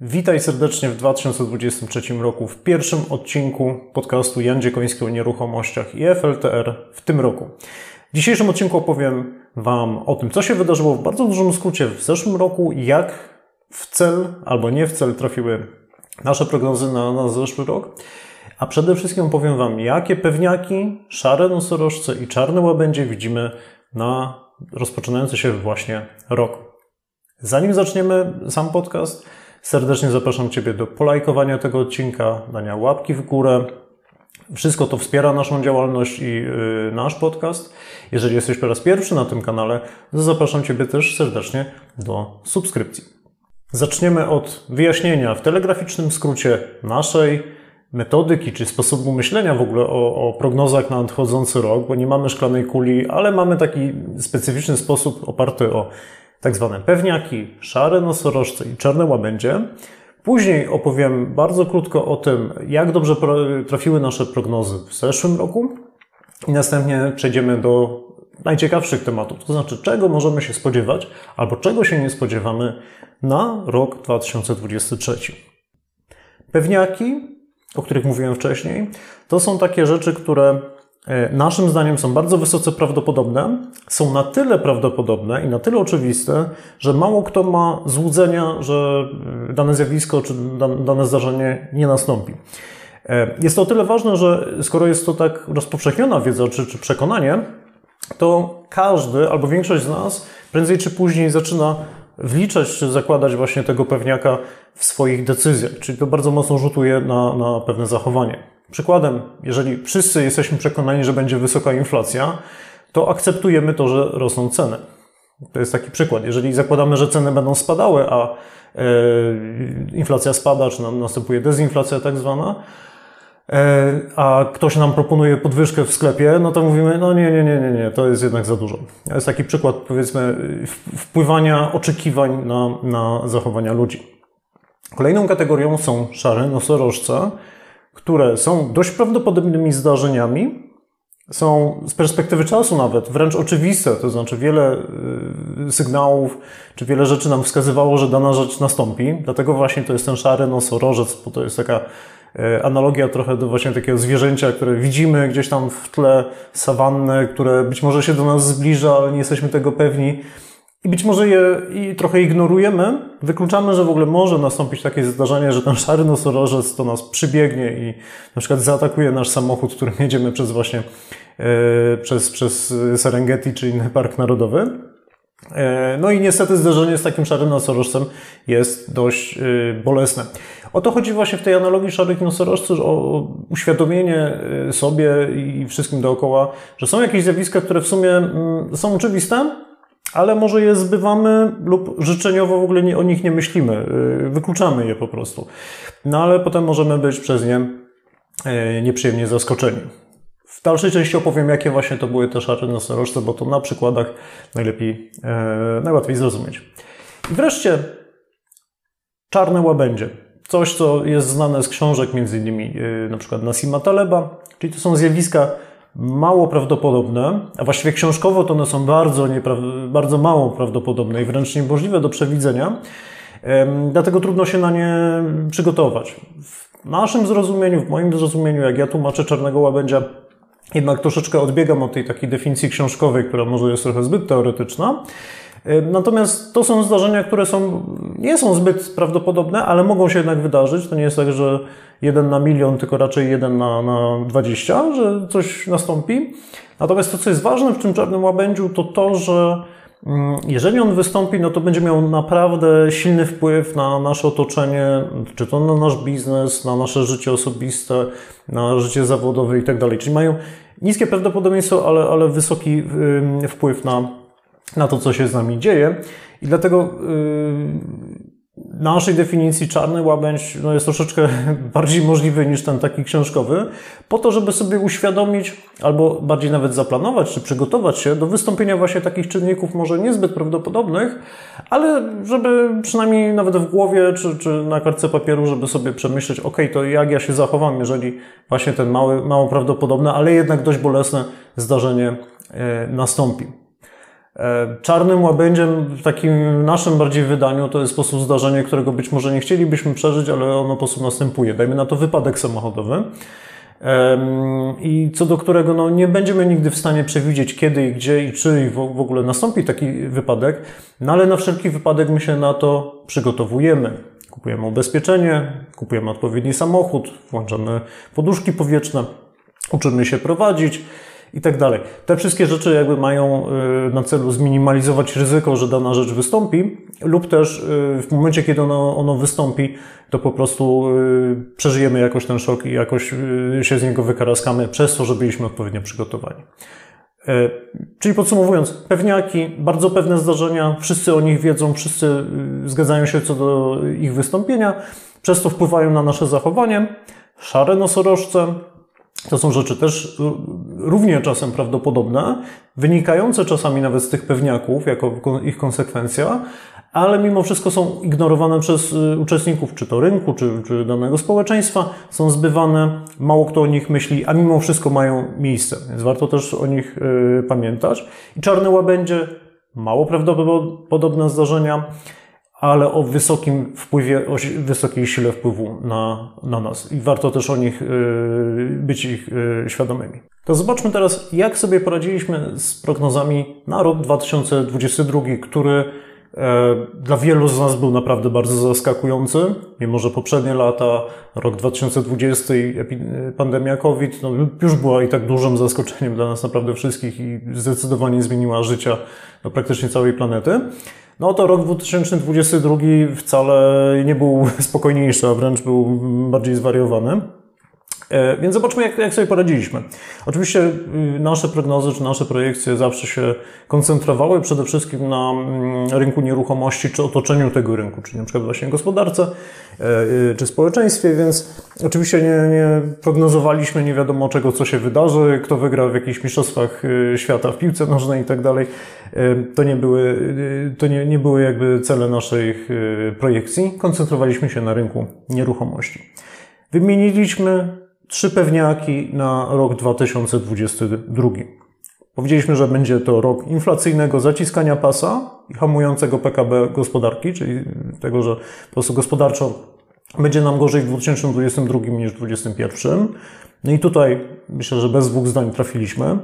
Witaj serdecznie w 2023 roku w pierwszym odcinku podcastu Jan Dziekoński o nieruchomościach i FLTR w tym roku. W dzisiejszym odcinku opowiem Wam o tym, co się wydarzyło w bardzo dużym skrócie w zeszłym roku, jak w cel albo nie w cel trafiły nasze prognozy na, na zeszły rok. A przede wszystkim opowiem Wam, jakie pewniaki, szare nosorożce i czarne łabędzie widzimy na rozpoczynający się właśnie rok. Zanim zaczniemy sam podcast, serdecznie zapraszam Ciebie do polajkowania tego odcinka, dania łapki w górę, wszystko to wspiera naszą działalność i yy, nasz podcast. Jeżeli jesteś po raz pierwszy na tym kanale, to zapraszam Ciebie też serdecznie do subskrypcji. Zaczniemy od wyjaśnienia w telegraficznym skrócie naszej metodyki czy sposobu myślenia w ogóle o, o prognozach na nadchodzący rok, bo nie mamy szklanej kuli, ale mamy taki specyficzny sposób oparty o tak zwane pewniaki, szare nosorożce i czarne łabędzie. Później opowiem bardzo krótko o tym, jak dobrze trafiły nasze prognozy w zeszłym roku i następnie przejdziemy do najciekawszych tematów, to znaczy czego możemy się spodziewać albo czego się nie spodziewamy na rok 2023. Pewniaki, o których mówiłem wcześniej, to są takie rzeczy, które naszym zdaniem są bardzo wysoce prawdopodobne, są na tyle prawdopodobne i na tyle oczywiste, że mało kto ma złudzenia, że e, dane zjawisko czy dane zdarzenie nie nastąpi. E, jest to o tyle ważne, że skoro jest to tak rozpowszechniona wiedza czy, czy przekonanie, to każdy albo większość z nas prędzej czy później zaczyna wliczać czy zakładać właśnie tego pewniaka w swoich decyzjach, czyli to bardzo mocno rzutuje na, na pewne zachowanie. Przykładem, jeżeli wszyscy jesteśmy przekonani, że będzie wysoka inflacja, to akceptujemy to, że rosną ceny. To jest taki przykład. Jeżeli zakładamy, że ceny będą spadały, a e, inflacja spada, czy następuje dezinflacja tak zwana, a ktoś nam proponuje podwyżkę w sklepie, no to mówimy, no nie, nie, nie, nie, nie, to jest jednak za dużo. To jest taki przykład, powiedzmy, wpływania oczekiwań na, na zachowania ludzi. Kolejną kategorią są szare nosorożce, które są dość prawdopodobnymi zdarzeniami, są z perspektywy czasu nawet wręcz oczywiste, to znaczy wiele y, sygnałów, czy wiele rzeczy nam wskazywało, że dana rzecz nastąpi. Dlatego właśnie to jest ten szary nosorożec, bo to jest taka analogia trochę do właśnie takiego zwierzęcia, które widzimy gdzieś tam w tle sawannę, które być może się do nas zbliża, ale nie jesteśmy tego pewni. I być może je i trochę ignorujemy, wykluczamy, że w ogóle może nastąpić takie zdarzenie, że ten szary nosorożec to nas przybiegnie i na przykład zaatakuje nasz samochód, którym jedziemy przez właśnie e, przez, przez Serengeti czy inny park narodowy. E, no i niestety zdarzenie z takim szarym nosorożcem jest dość e, bolesne. O to chodzi właśnie w tej analogii szarych nosorożców, o uświadomienie sobie i wszystkim dookoła, że są jakieś zjawiska, które w sumie mm, są oczywiste, ale może je zbywamy lub życzeniowo w ogóle o nich nie myślimy, y, wykluczamy je po prostu. No ale potem możemy być przez nie y, nieprzyjemnie zaskoczeni. W dalszej części opowiem, jakie właśnie to były te szare nosorożce, bo to na przykładach najlepiej, e, najłatwiej zrozumieć. I wreszcie czarne łabędzie. Coś, co jest znane z książek, między innymi y, na przykład Nasima Taleba, czyli to są zjawiska mało prawdopodobne, a właściwie książkowo to one są bardzo, bardzo mało prawdopodobne i wręcz niemożliwe do przewidzenia, dlatego trudno się na nie przygotować. W naszym zrozumieniu, w moim zrozumieniu, jak ja tłumaczę czarnego łabędzia, jednak troszeczkę odbiegam od tej takiej definicji książkowej, która może jest trochę zbyt teoretyczna. Natomiast to są zdarzenia, które są, nie są zbyt prawdopodobne, ale mogą się jednak wydarzyć. To nie jest tak, że jeden na milion, tylko raczej jeden na, na 20, że coś nastąpi. Natomiast to, co jest ważne w tym czarnym łabędziu, to to, że jeżeli on wystąpi, no to będzie miał naprawdę silny wpływ na nasze otoczenie, czy to na nasz biznes, na nasze życie osobiste, na życie zawodowe i tak dalej. Czyli mają niskie prawdopodobieństwo, ale, ale wysoki wpływ na na to, co się z nami dzieje. I dlatego yy, naszej definicji czarny łabędź no jest troszeczkę bardziej możliwy niż ten taki książkowy, po to, żeby sobie uświadomić albo bardziej nawet zaplanować czy przygotować się do wystąpienia właśnie takich czynników może niezbyt prawdopodobnych, ale żeby przynajmniej nawet w głowie czy, czy na kartce papieru, żeby sobie przemyśleć, ok, to jak ja się zachowam, jeżeli właśnie ten mały, mało prawdopodobne, ale jednak dość bolesne zdarzenie e, nastąpi. E, czarnym łabędziem w takim naszym bardziej wydaniu to jest sposób zdarzenie, którego być może nie chcielibyśmy przeżyć, ale ono po prostu następuje. Dajmy na to wypadek samochodowy. I co do którego no, nie będziemy nigdy w stanie przewidzieć, kiedy i gdzie i czy i w ogóle nastąpi taki wypadek, no ale na wszelki wypadek my się na to przygotowujemy. Kupujemy ubezpieczenie, kupujemy odpowiedni samochód, włączamy poduszki powietrzne, uczymy się prowadzić, i tak dalej. Te wszystkie rzeczy jakby mają y, na celu zminimalizować ryzyko, że dana rzecz wystąpi, lub też y, w momencie, kiedy ono, ono wystąpi, to po prostu y, przeżyjemy jakoś ten szok i jakoś się z niego wykaraskamy przez to, że byliśmy odpowiednio przygotowani. Czyli podsumowując, pewniaki, bardzo pewne zdarzenia, wszyscy o nich wiedzą, wszyscy zgadzają się co do ich wystąpienia, przez to wpływają na nasze zachowanie. Szare nosorożce, to są rzeczy też równie czasem prawdopodobne, wynikające czasami nawet z tych pewniaków, jako ich konsekwencja, ale mimo wszystko są ignorowane przez y, uczestników, czy to rynku, czy, czy danego społeczeństwa, są zbywane, mało kto o nich myśli, a mimo wszystko mają miejsce, więc warto też o nich y, pamiętać. I czarny łabędzie, mało prawdopodobne zdarzenia, ale o wysokim wpływie, o wysokiej sile wpływu na, na nas i warto też o nich y, być ich y, świadomymi. To zobaczmy teraz, jak sobie poradziliśmy z prognozami na rok 2022, który e, dla wielu z nas był naprawdę bardzo zaskakujący, mimo że poprzednie lata, rok 2020 i pandemia COVID, no już była i tak dużym zaskoczeniem dla nas naprawdę wszystkich i zdecydowanie zmieniła życia no, praktycznie całej planety. No to rok 2022 wcale nie był spokojniejszy, a wręcz był bardziej zwariowany. E, więc zobaczmy, jak, jak sobie poradziliśmy. Oczywiście y, nasze prognozy czy nasze projekcje zawsze się koncentrowały przede wszystkim na mm, rynku nieruchomości czy otoczeniu tego rynku, czyli na przykład właśnie gospodarce e, y, czy społeczeństwie, więc oczywiście nie, nie prognozowaliśmy nie wiadomo czego, co się wydarzy, kto wygra w jakichś mistrzostwach y, świata w piłce nożnej i tak dalej. E, to nie były, to nie, nie były jakby cele naszych projekcji. Koncentrowaliśmy się na rynku nieruchomości. Wymieniliśmy trzy pewniaki na rok 2022. Powiedzieliśmy, że będzie to rok inflacyjnego zaciskania pasa i hamującego PKB gospodarki, czyli tego, że po prostu gospodarczo będzie nam gorzej w 2022 niż w 2021. No i tutaj myślę, że bez dwóch zdań trafiliśmy.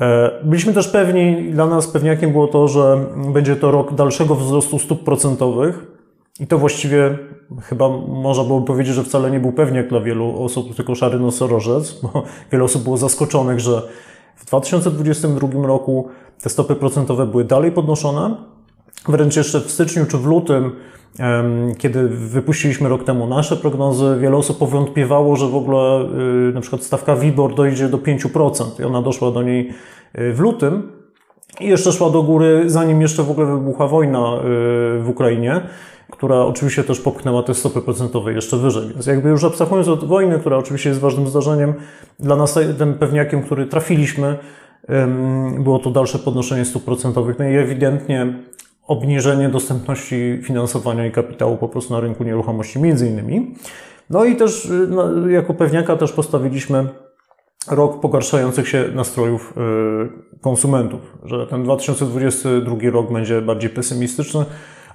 E, byliśmy też pewni, dla nas pewniakiem było to, że będzie to rok dalszego wzrostu stóp procentowych, i to właściwie chyba można byłoby powiedzieć, że wcale nie był pewniak dla wielu osób, tylko szary nosorożec, bo wiele osób było zaskoczonych, że w 2022 roku te stopy procentowe były dalej podnoszone. Wręcz jeszcze w styczniu czy w lutym, kiedy wypuściliśmy rok temu nasze prognozy, wiele osób powątpiewało, że w ogóle y, na przykład stawka WIBOR dojdzie do 5% i ona doszła do niej y, w lutym. I jeszcze szła do góry, zanim jeszcze w ogóle wybuchła wojna y, w Ukrainie która oczywiście też popchnęła te stopy procentowe jeszcze wyżej. Więc jakby już abstrahując od wojny, która oczywiście jest ważnym zdarzeniem, dla nas tym pewniakiem, który trafiliśmy, było to dalsze podnoszenie stóp procentowych. No i ewidentnie obniżenie dostępności finansowania i kapitału po prostu na rynku nieruchomości między innymi. No i też y, no, jako pewniaka też postawiliśmy rok pogarszających się nastrojów y, konsumentów, że ten 2022 rok będzie bardziej pesymistyczny,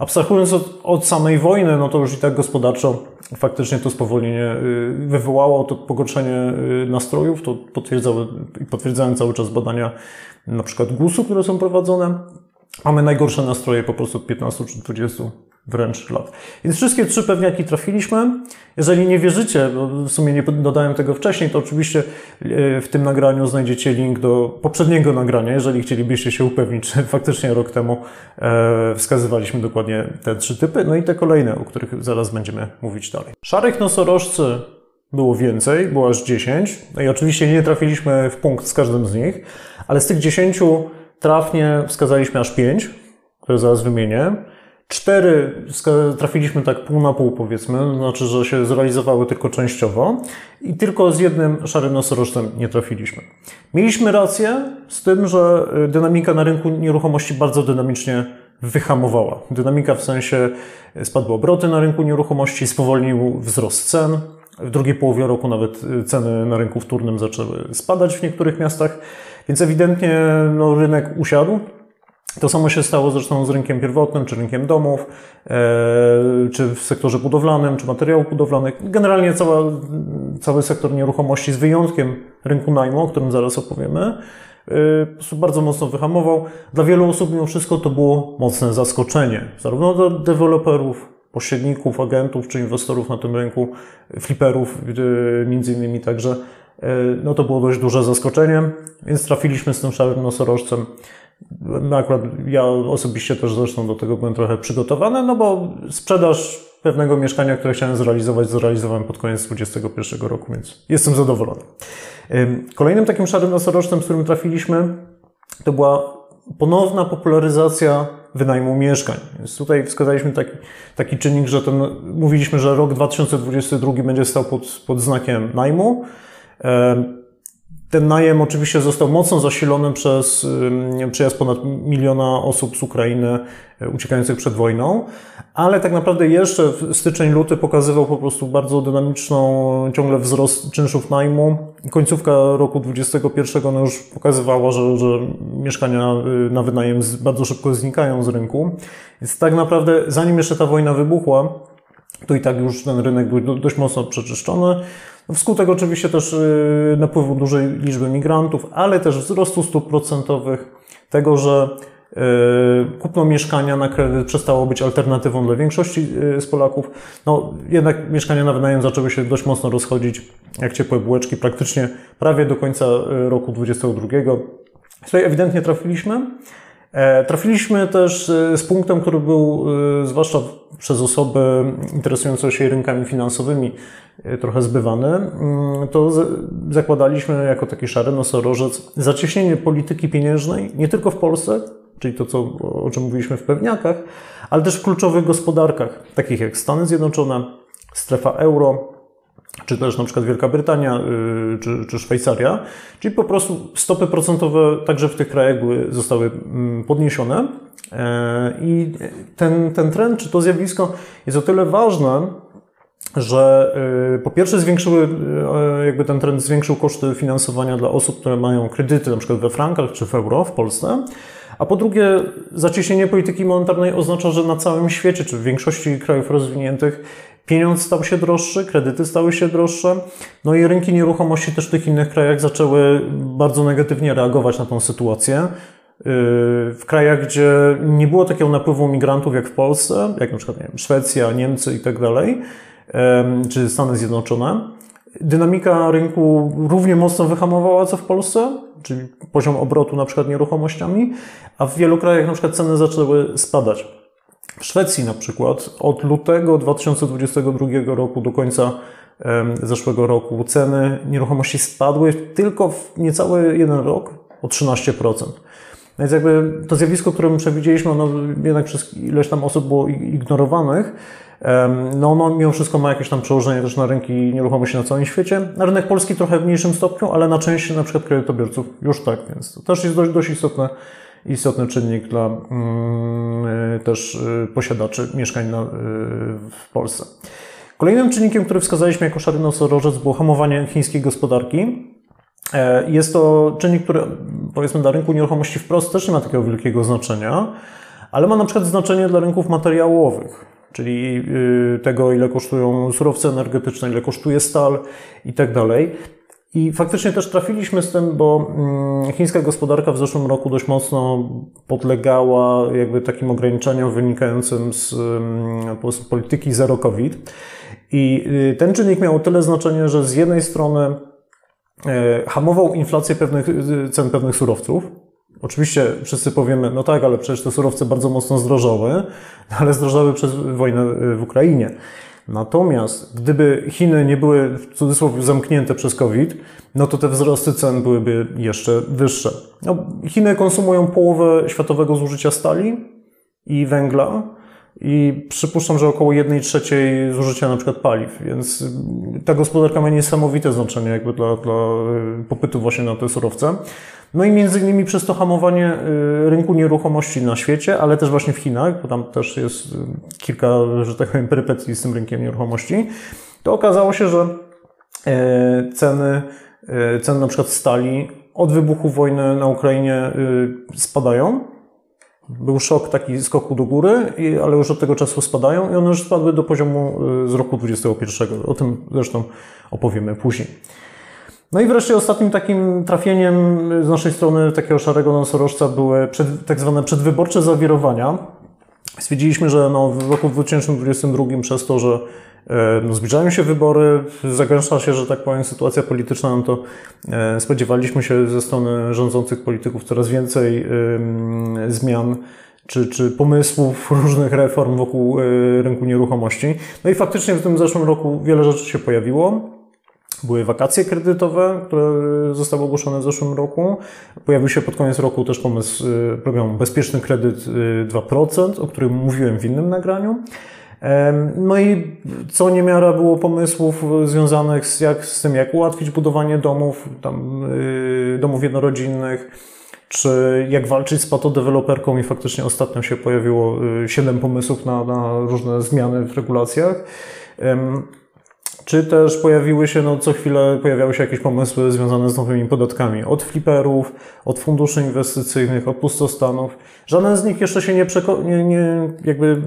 Abstrahując od, od, samej wojny, no to już i tak gospodarczo faktycznie to spowolnienie y, wywołało to pogorszenie y, nastrojów, to potwierdzały i potwierdzają cały czas badania na przykład GUS-u, które są prowadzone. Mamy najgorsze nastroje po prostu od 15 czy 20 wręcz lat. Więc wszystkie trzy pewniaki trafiliśmy. Jeżeli nie wierzycie, bo w sumie nie dodałem tego wcześniej, to oczywiście e, w tym nagraniu znajdziecie link do poprzedniego nagrania, jeżeli chcielibyście się upewnić, czy faktycznie rok temu e, wskazywaliśmy dokładnie te trzy typy, no i te kolejne, o których zaraz będziemy mówić dalej. Szarych nosorożcy było więcej, było aż 10. No i oczywiście nie trafiliśmy w punkt z każdym z nich, ale z tych 10 trafnie wskazaliśmy aż pięć, które zaraz wymienię. Cztery trafiliśmy tak pół na pół, powiedzmy, znaczy, że się zrealizowały tylko częściowo i tylko z jednym szarym nosorożcem nie trafiliśmy. Mieliśmy rację z tym, że dynamika na rynku nieruchomości bardzo dynamicznie wyhamowała. Dynamika w sensie spadły obroty na rynku nieruchomości, spowolnił wzrost cen. W drugiej połowie roku nawet ceny na rynku wtórnym zaczęły spadać w niektórych miastach, więc ewidentnie no, rynek usiadł. To samo się stało zresztą z rynkiem pierwotnym, czy rynkiem domów, e, czy w sektorze budowlanym, czy materiałów budowlanych. Generalnie cała, cały sektor nieruchomości, z wyjątkiem rynku najmu, o którym zaraz opowiemy, e, bardzo mocno wyhamował. Dla wielu osób mimo wszystko to było mocne zaskoczenie, zarówno dla deweloperów, pośredników, agentów czy inwestorów na tym rynku, fliperów e, między innymi także. No to było dość duże zaskoczenie, więc trafiliśmy z tym szarym nosorożcem no akurat ja osobiście też zresztą do tego byłem trochę przygotowany, no bo sprzedaż pewnego mieszkania, które chciałem zrealizować, zrealizowałem pod koniec 2021 roku, więc jestem zadowolony. Kolejnym takim szarym nosorożcem, z którym trafiliśmy, to była ponowna popularyzacja wynajmu mieszkań. Więc tutaj wskazaliśmy taki, taki czynnik, że ten, mówiliśmy, że rok 2022 będzie stał pod, pod znakiem najmu. Ten najem oczywiście został mocno zasilony przez przyjazd ponad miliona osób z Ukrainy e, uciekających przed wojną, ale tak naprawdę jeszcze styczeń, luty pokazywał po prostu bardzo dynamiczną ciągle wzrost czynszów najmu. Końcówka roku 2021 no już pokazywała, że, że mieszkania y, na wynajem bardzo szybko znikają z rynku. Więc tak naprawdę zanim jeszcze ta wojna wybuchła, to i tak już ten rynek był dość mocno przeczyszczony. Wskutek oczywiście też y, napływu dużej liczby migrantów, ale też wzrostu stóp procentowych, tego, że y, kupno mieszkania na kredyt przestało być alternatywą dla większości y, z Polaków. No, jednak mieszkania na wynajem zaczęły się dość mocno rozchodzić, jak ciepłe bułeczki, praktycznie prawie do końca roku 2022. Tutaj ewidentnie trafiliśmy. E, trafiliśmy też z punktem, który był zwłaszcza przez osoby interesujące się rynkami finansowymi e, trochę zbywany, mm, to zakładaliśmy jako taki szary nosorożec zacieśnienie polityki pieniężnej nie tylko w Polsce, czyli to, co, o czym mówiliśmy w pewniakach, ale też w kluczowych gospodarkach, takich jak Stany Zjednoczone, strefa euro, czy też na przykład Wielka Brytania, y, czy, czy Szwajcaria, czyli po prostu stopy procentowe także w tych krajach były, zostały mm, podniesione. E, i ten, ten trend, czy to zjawisko jest o tyle ważne, że y, po pierwsze zwiększyły, y, jakby ten trend zwiększył koszty finansowania dla osób, które mają kredyty na przykład we frankach czy w euro w Polsce, a po drugie zacieśnienie polityki monetarnej oznacza, że na całym świecie, czy w większości krajów rozwiniętych pieniądz stał się droższy, kredyty stały się droższe, no i rynki nieruchomości też w tych innych krajach zaczęły bardzo negatywnie reagować na tą sytuację. Yy, w krajach, gdzie nie było takiego napływu migrantów jak w Polsce, jak na przykład nie wiem, Szwecja, Niemcy i tak czy Stany Zjednoczone, dynamika rynku równie mocno wyhamowała co w Polsce, czyli poziom obrotu na przykład nieruchomościami, a w wielu krajach na przykład ceny zaczęły spadać. W Szwecji na przykład od lutego 2022 roku do końca zeszłego roku ceny nieruchomości spadły tylko w niecały jeden rok o 13%. Więc jakby to zjawisko, które my przewidzieliśmy, ono jednak przez ileś tam osób było ignorowanych, no ono mimo wszystko ma jakieś tam przełożenie też na rynki nieruchomości na całym świecie. Na rynek polski trochę w mniejszym stopniu, ale na część na przykład kredytobiorców już tak, więc to też jest dość, dość istotne istotny czynnik dla mm, też y, posiadaczy mieszkań y, w Polsce. Kolejnym czynnikiem, który wskazaliśmy jako szary nosorożec było hamowanie chińskiej gospodarki. E, jest to czynnik, który powiedzmy dla rynku nieruchomości wprost też nie ma takiego wielkiego znaczenia, ale ma na przykład znaczenie dla rynków materiałowych, czyli tego, ile kosztują surowce energetyczne, ile kosztuje stal i tak. I faktycznie też trafiliśmy z tym, bo mm, chińska gospodarka w zeszłym roku dość mocno podlegała jakby takim ograniczeniom wynikającym z mm, polityki zero COVID. I y, ten czynnik miał tyle znaczenie, że z jednej strony e, hamował inflację pewnych, y, cen pewnych surowców. Oczywiście wszyscy powiemy, no tak, ale przecież te surowce bardzo mocno zdrożały, ale zdrożały przez wojnę w Ukrainie. Natomiast gdyby Chiny nie były w cudzysłowie zamknięte przez COVID, no to te wzrosty cen byłyby jeszcze wyższe. No, Chiny konsumują połowę światowego zużycia stali i węgla i przypuszczam, że około 1 trzeciej zużycia na przykład paliw, więc ta gospodarka ma niesamowite znaczenie jakby dla, dla popytu właśnie na te surowce. No i między innymi przez to hamowanie y, rynku nieruchomości na świecie, ale też właśnie w Chinach, bo tam też jest y, kilka, że tak powiem, perypetii z tym rynkiem nieruchomości, to okazało się, że e, ceny, ceny na przykład stali od wybuchu wojny na Ukrainie y, spadają. Był szok taki skoku do góry, ale już od tego czasu spadają i one już spadły do poziomu z roku 2021. O tym zresztą opowiemy później. No i wreszcie ostatnim takim trafieniem z naszej strony takiego szarego nosorożca były przed, tak zwane przedwyborcze zawirowania. Stwierdziliśmy, że no, w roku 2022 przez to, że e, no, zbliżają się wybory, zagęszcza się, że tak powiem, sytuacja polityczna, no to e, spodziewaliśmy się ze strony rządzących polityków coraz więcej zmian czy, czy pomysłów różnych reform wokół y, rynku nieruchomości. No i faktycznie w tym zeszłym roku wiele rzeczy się pojawiło. Były wakacje kredytowe, które zostały ogłoszone w zeszłym roku. Pojawił się pod koniec roku też pomysł y, programu Bezpieczny Kredyt 2%, y, o którym mówiłem w innym nagraniu. No i co niemiara było pomysłów związanych z, jak, z tym, jak ułatwić budowanie domów, tam, y, domów jednorodzinnych, czy jak walczyć z patodeweloperką i faktycznie ostatnio się pojawiło siedem pomysłów na, na różne zmiany w regulacjach. Czy też pojawiły się, no co chwilę pojawiały się jakieś pomysły związane z nowymi podatkami. Od fliperów, od funduszy inwestycyjnych, od pustostanów. Żaden z nich jeszcze się nie, nie, nie jakby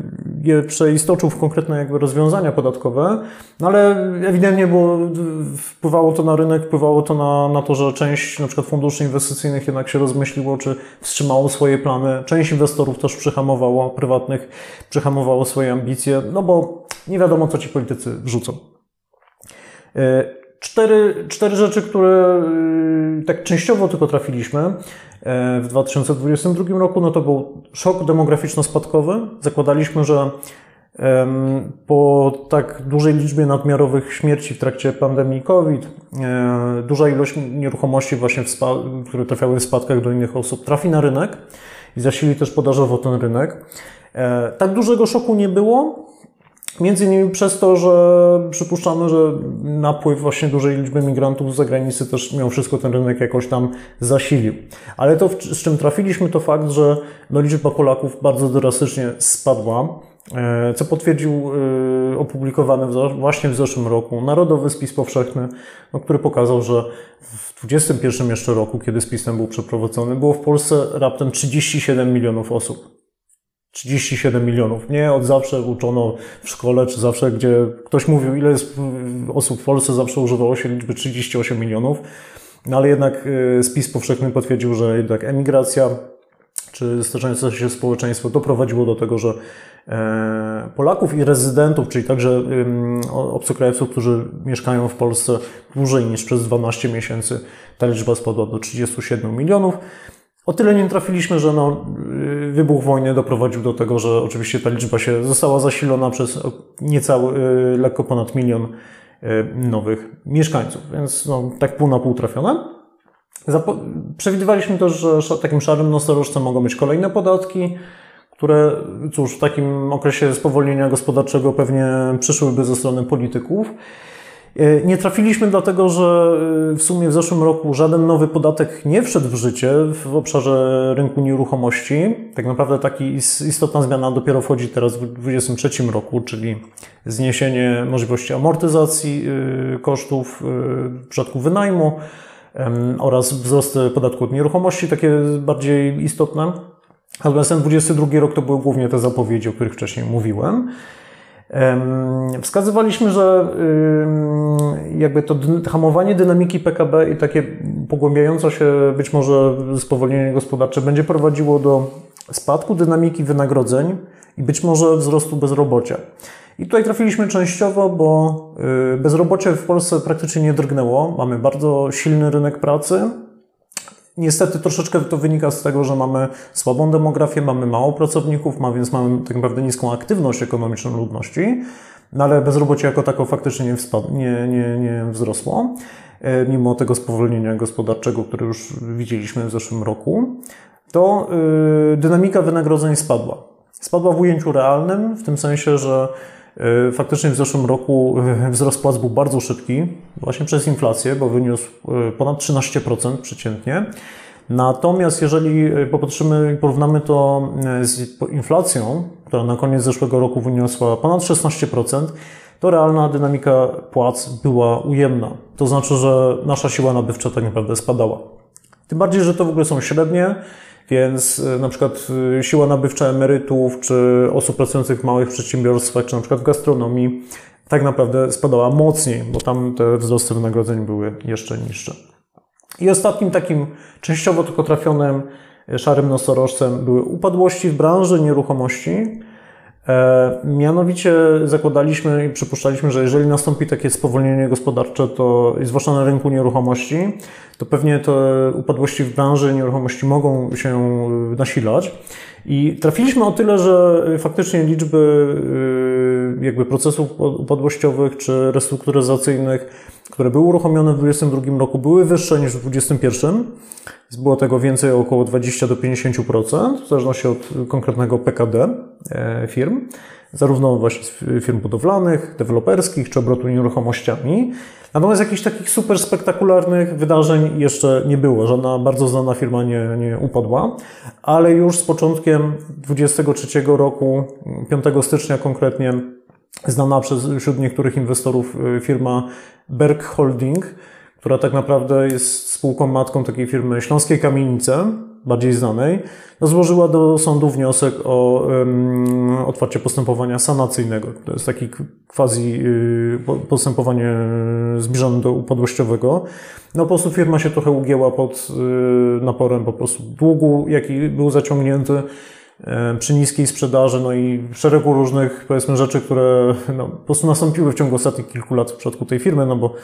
nie przeistoczył w konkretne jakby rozwiązania podatkowe, no ale ewidentnie było, wpływało to na rynek, wpływało to na, na to, że część na przykład funduszy inwestycyjnych jednak się rozmyśliło, czy wstrzymało swoje plany. Część inwestorów też przyhamowało, prywatnych przyhamowało swoje ambicje, no bo nie wiadomo, co ci politycy wrzucą. E, cztery, cztery rzeczy, które y, tak częściowo tylko trafiliśmy e, w 2022 roku, no to był szok demograficzno-spadkowy. Zakładaliśmy, że po tak dużej liczbie nadmiarowych śmierci w trakcie pandemii COVID, e, duża ilość nieruchomości właśnie, które trafiały w spadkach do innych osób, trafi na rynek i zasili też podażowo ten rynek. Tak dużego szoku nie było, Między innymi przez to, że przypuszczamy, że napływ właśnie dużej liczby migrantów z zagranicy też miał wszystko ten rynek jakoś tam zasilił. Ale to, z czym trafiliśmy, to fakt, że no, liczba Polaków bardzo drastycznie spadła, e, co potwierdził e, opublikowany właśnie w zeszłym roku Narodowy Spis Powszechny, no, który pokazał, że w 2021 jeszcze roku, kiedy spis ten był przeprowadzony, było w Polsce raptem 37 milionów osób. 37 milionów. Nie od zawsze uczono w szkole, czy zawsze, gdzie ktoś mówił, ile jest osób w Polsce, zawsze używało się liczby 38 milionów. No ale jednak y, spis powszechny potwierdził, że jednak emigracja, czy starzające się społeczeństwo doprowadziło do tego, że e, Polaków i rezydentów, czyli także obcokrajowców, którzy mieszkają w Polsce dłużej niż przez 12 miesięcy, ta liczba spadła do 37 milionów. O tyle nie trafiliśmy, że no, y, wybuch wojny doprowadził do tego, że oczywiście ta liczba się została zasilona przez niecały, y, lekko ponad milion y, nowych mieszkańców, więc no, tak pół na pół trafione. Zapo przewidywaliśmy też, że takim szarym nosorożcem mogą być kolejne podatki, które, cóż, w takim okresie spowolnienia gospodarczego pewnie przyszłyby ze strony polityków. E, nie trafiliśmy dlatego, że e, w sumie w zeszłym roku żaden nowy podatek nie wszedł w życie w obszarze rynku nieruchomości. Tak naprawdę taki istotna zmiana dopiero wchodzi teraz w 2023 roku, czyli zniesienie możliwości amortyzacji e, kosztów w przypadku wynajmu oraz wzrost podatku od nieruchomości, takie jakby istotne. Natomiast ten 22 rok to były głównie te zapowiedzi, o których wcześniej mówiłem. Wskazywaliśmy, że jakby to hamowanie dynamiki PKB i takie pogłębiające się być może spowolnienie gospodarcze będzie prowadziło do spadku dynamiki wynagrodzeń i być może wzrostu bezrobocia. I tutaj trafiliśmy częściowo, bo y, bezrobocie w Polsce praktycznie nie drgnęło. Mamy bardzo silny rynek pracy, Niestety troszeczkę to wynika z tego, że mamy słabą demografię, mamy mało pracowników, ma, więc mamy tak naprawdę niską aktywność ekonomiczną ludności. no ale bezrobocie jako tako faktycznie nie, nie, nie, nie wzrosło, e, mimo tego spowolnienia gospodarczego, które już widzieliśmy w zeszłym roku, to e, dynamika wynagrodzeń spadła. Spadła w ujęciu realnym, w tym sensie, że faktycznie w zeszłym roku wzrost płac był bardzo szybki, właśnie przez inflację, bo wyniósł ponad 13% przeciętnie. Natomiast jeżeli popatrzymy i porównamy to z inflacją, która na koniec zeszłego roku wyniosła ponad 16%, to realna dynamika płac była ujemna. To znaczy, że nasza siła nabywcza tak naprawdę spadała. Tym bardziej, że to w ogóle są średnie, więc e, na przykład e, siła nabywcza emerytów, czy osób pracujących w małych przedsiębiorstwach, czy na przykład w gastronomii, tak naprawdę spadała mocniej, bo tam te wzrosty wynagrodzeń były jeszcze niższe. I ostatnim takim częściowo tylko trafionym e, szarym nosorożcem były upadłości w branży nieruchomości. E, mianowicie zakładaliśmy i przypuszczaliśmy, że jeżeli nastąpi takie spowolnienie gospodarcze, to zwłaszcza na rynku nieruchomości, to pewnie te upadłości w branży nieruchomości mogą się nasilać. I trafiliśmy o tyle, że faktycznie liczby jakby procesów upadłościowych czy restrukturyzacyjnych które były uruchomione w 2022 roku, były wyższe niż w 2021. Było tego więcej około 20 do 50%, w zależności od konkretnego PKD e, firm, zarówno właśnie firm budowlanych, deweloperskich czy obrotu nieruchomościami. Natomiast jakichś takich super spektakularnych wydarzeń jeszcze nie było. Żadna bardzo znana firma nie, nie upadła, ale już z początkiem 2023 roku, 5 stycznia konkretnie, znana przez, wśród niektórych inwestorów y, firma Berg Holding, która tak naprawdę jest spółką matką takiej firmy Śląskiej Kamienice, bardziej znanej, no złożyła do sądu wniosek o um, otwarcie postępowania sanacyjnego. To jest taki quasi y, postępowanie zbliżone do upadłościowego. No po prostu firma się trochę ugięła pod y, naporem po prostu długu, jaki był zaciągnięty przy niskiej sprzedaży, no i szeregu różnych, powiedzmy, rzeczy, które no, po prostu nastąpiły w ciągu ostatnich kilku lat w przypadku tej firmy, no bo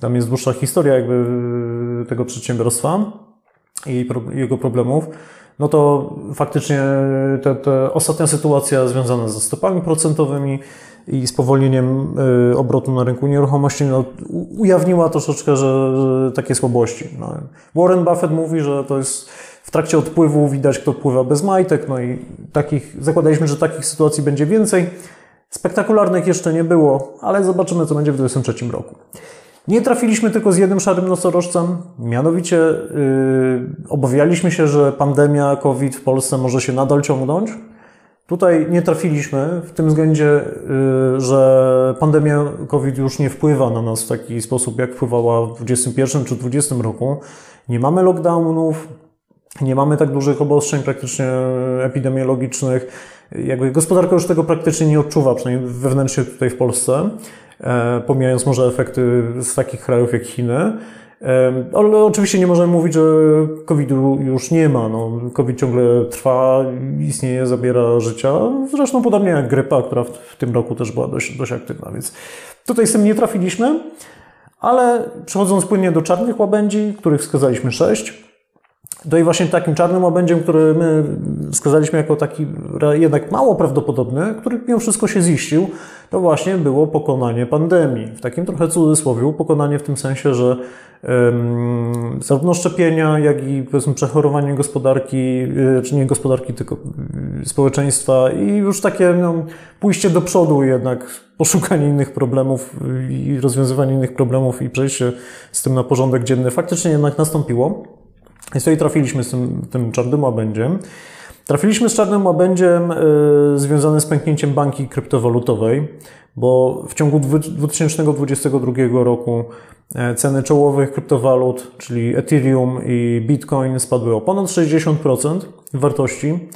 tam jest dłuższa historia jakby tego przedsiębiorstwa i jego problemów, no to faktycznie te ostatnia sytuacja związana ze stopami procentowymi i spowolnieniem y, obrotu na rynku nieruchomości no, ujawniła troszeczkę, że, że takie słabości. No. Warren Buffett mówi, że to jest w trakcie odpływu widać, kto pływa bez majtek, no i takich, zakładaliśmy, że takich sytuacji będzie więcej. Spektakularnych jeszcze nie było, ale zobaczymy, co będzie w 2023 roku. Nie trafiliśmy tylko z jednym szarym nosorożcem, mianowicie yy, obawialiśmy się, że pandemia COVID w Polsce może się nadal ciągnąć. Tutaj nie trafiliśmy w tym względzie, yy, że pandemia COVID już nie wpływa na nas w taki sposób, jak wpływała w 2021 czy 2020 roku. Nie mamy lockdownów, nie mamy tak dużych obostrzeń praktycznie epidemiologicznych. Jakby gospodarka już tego praktycznie nie odczuwa, przynajmniej wewnętrznie tutaj w Polsce, pomijając może efekty z takich krajów jak Chiny. E, ale oczywiście nie możemy mówić, że COVID-u już nie ma. No, COVID ciągle trwa, istnieje, zabiera życia. Zresztą podobnie jak grypa, która w tym roku też była dość, dość aktywna, więc tutaj z tym nie trafiliśmy. Ale przechodząc płynnie do czarnych łabędzi, których wskazaliśmy sześć, no i właśnie takim czarnym obędziem, który my wskazaliśmy jako taki jednak mało prawdopodobny, który mimo wszystko się ziścił, to właśnie było pokonanie pandemii. W takim trochę cudzysłowie, pokonanie w tym sensie, że zarówno szczepienia, jak i powiedzmy przechorowanie gospodarki, e, czy nie gospodarki, tylko e, społeczeństwa i już takie no, pójście do przodu jednak, poszukanie innych problemów i rozwiązywanie innych problemów i przejście z tym na porządek dzienny faktycznie jednak nastąpiło. I tutaj trafiliśmy z tym, tym czarnym łabędziem. Trafiliśmy z czarnym łabędziem y, związanym z pęknięciem banki kryptowalutowej, bo w ciągu 2022 roku e, ceny czołowych kryptowalut, czyli Ethereum i Bitcoin spadły o ponad 60% wartości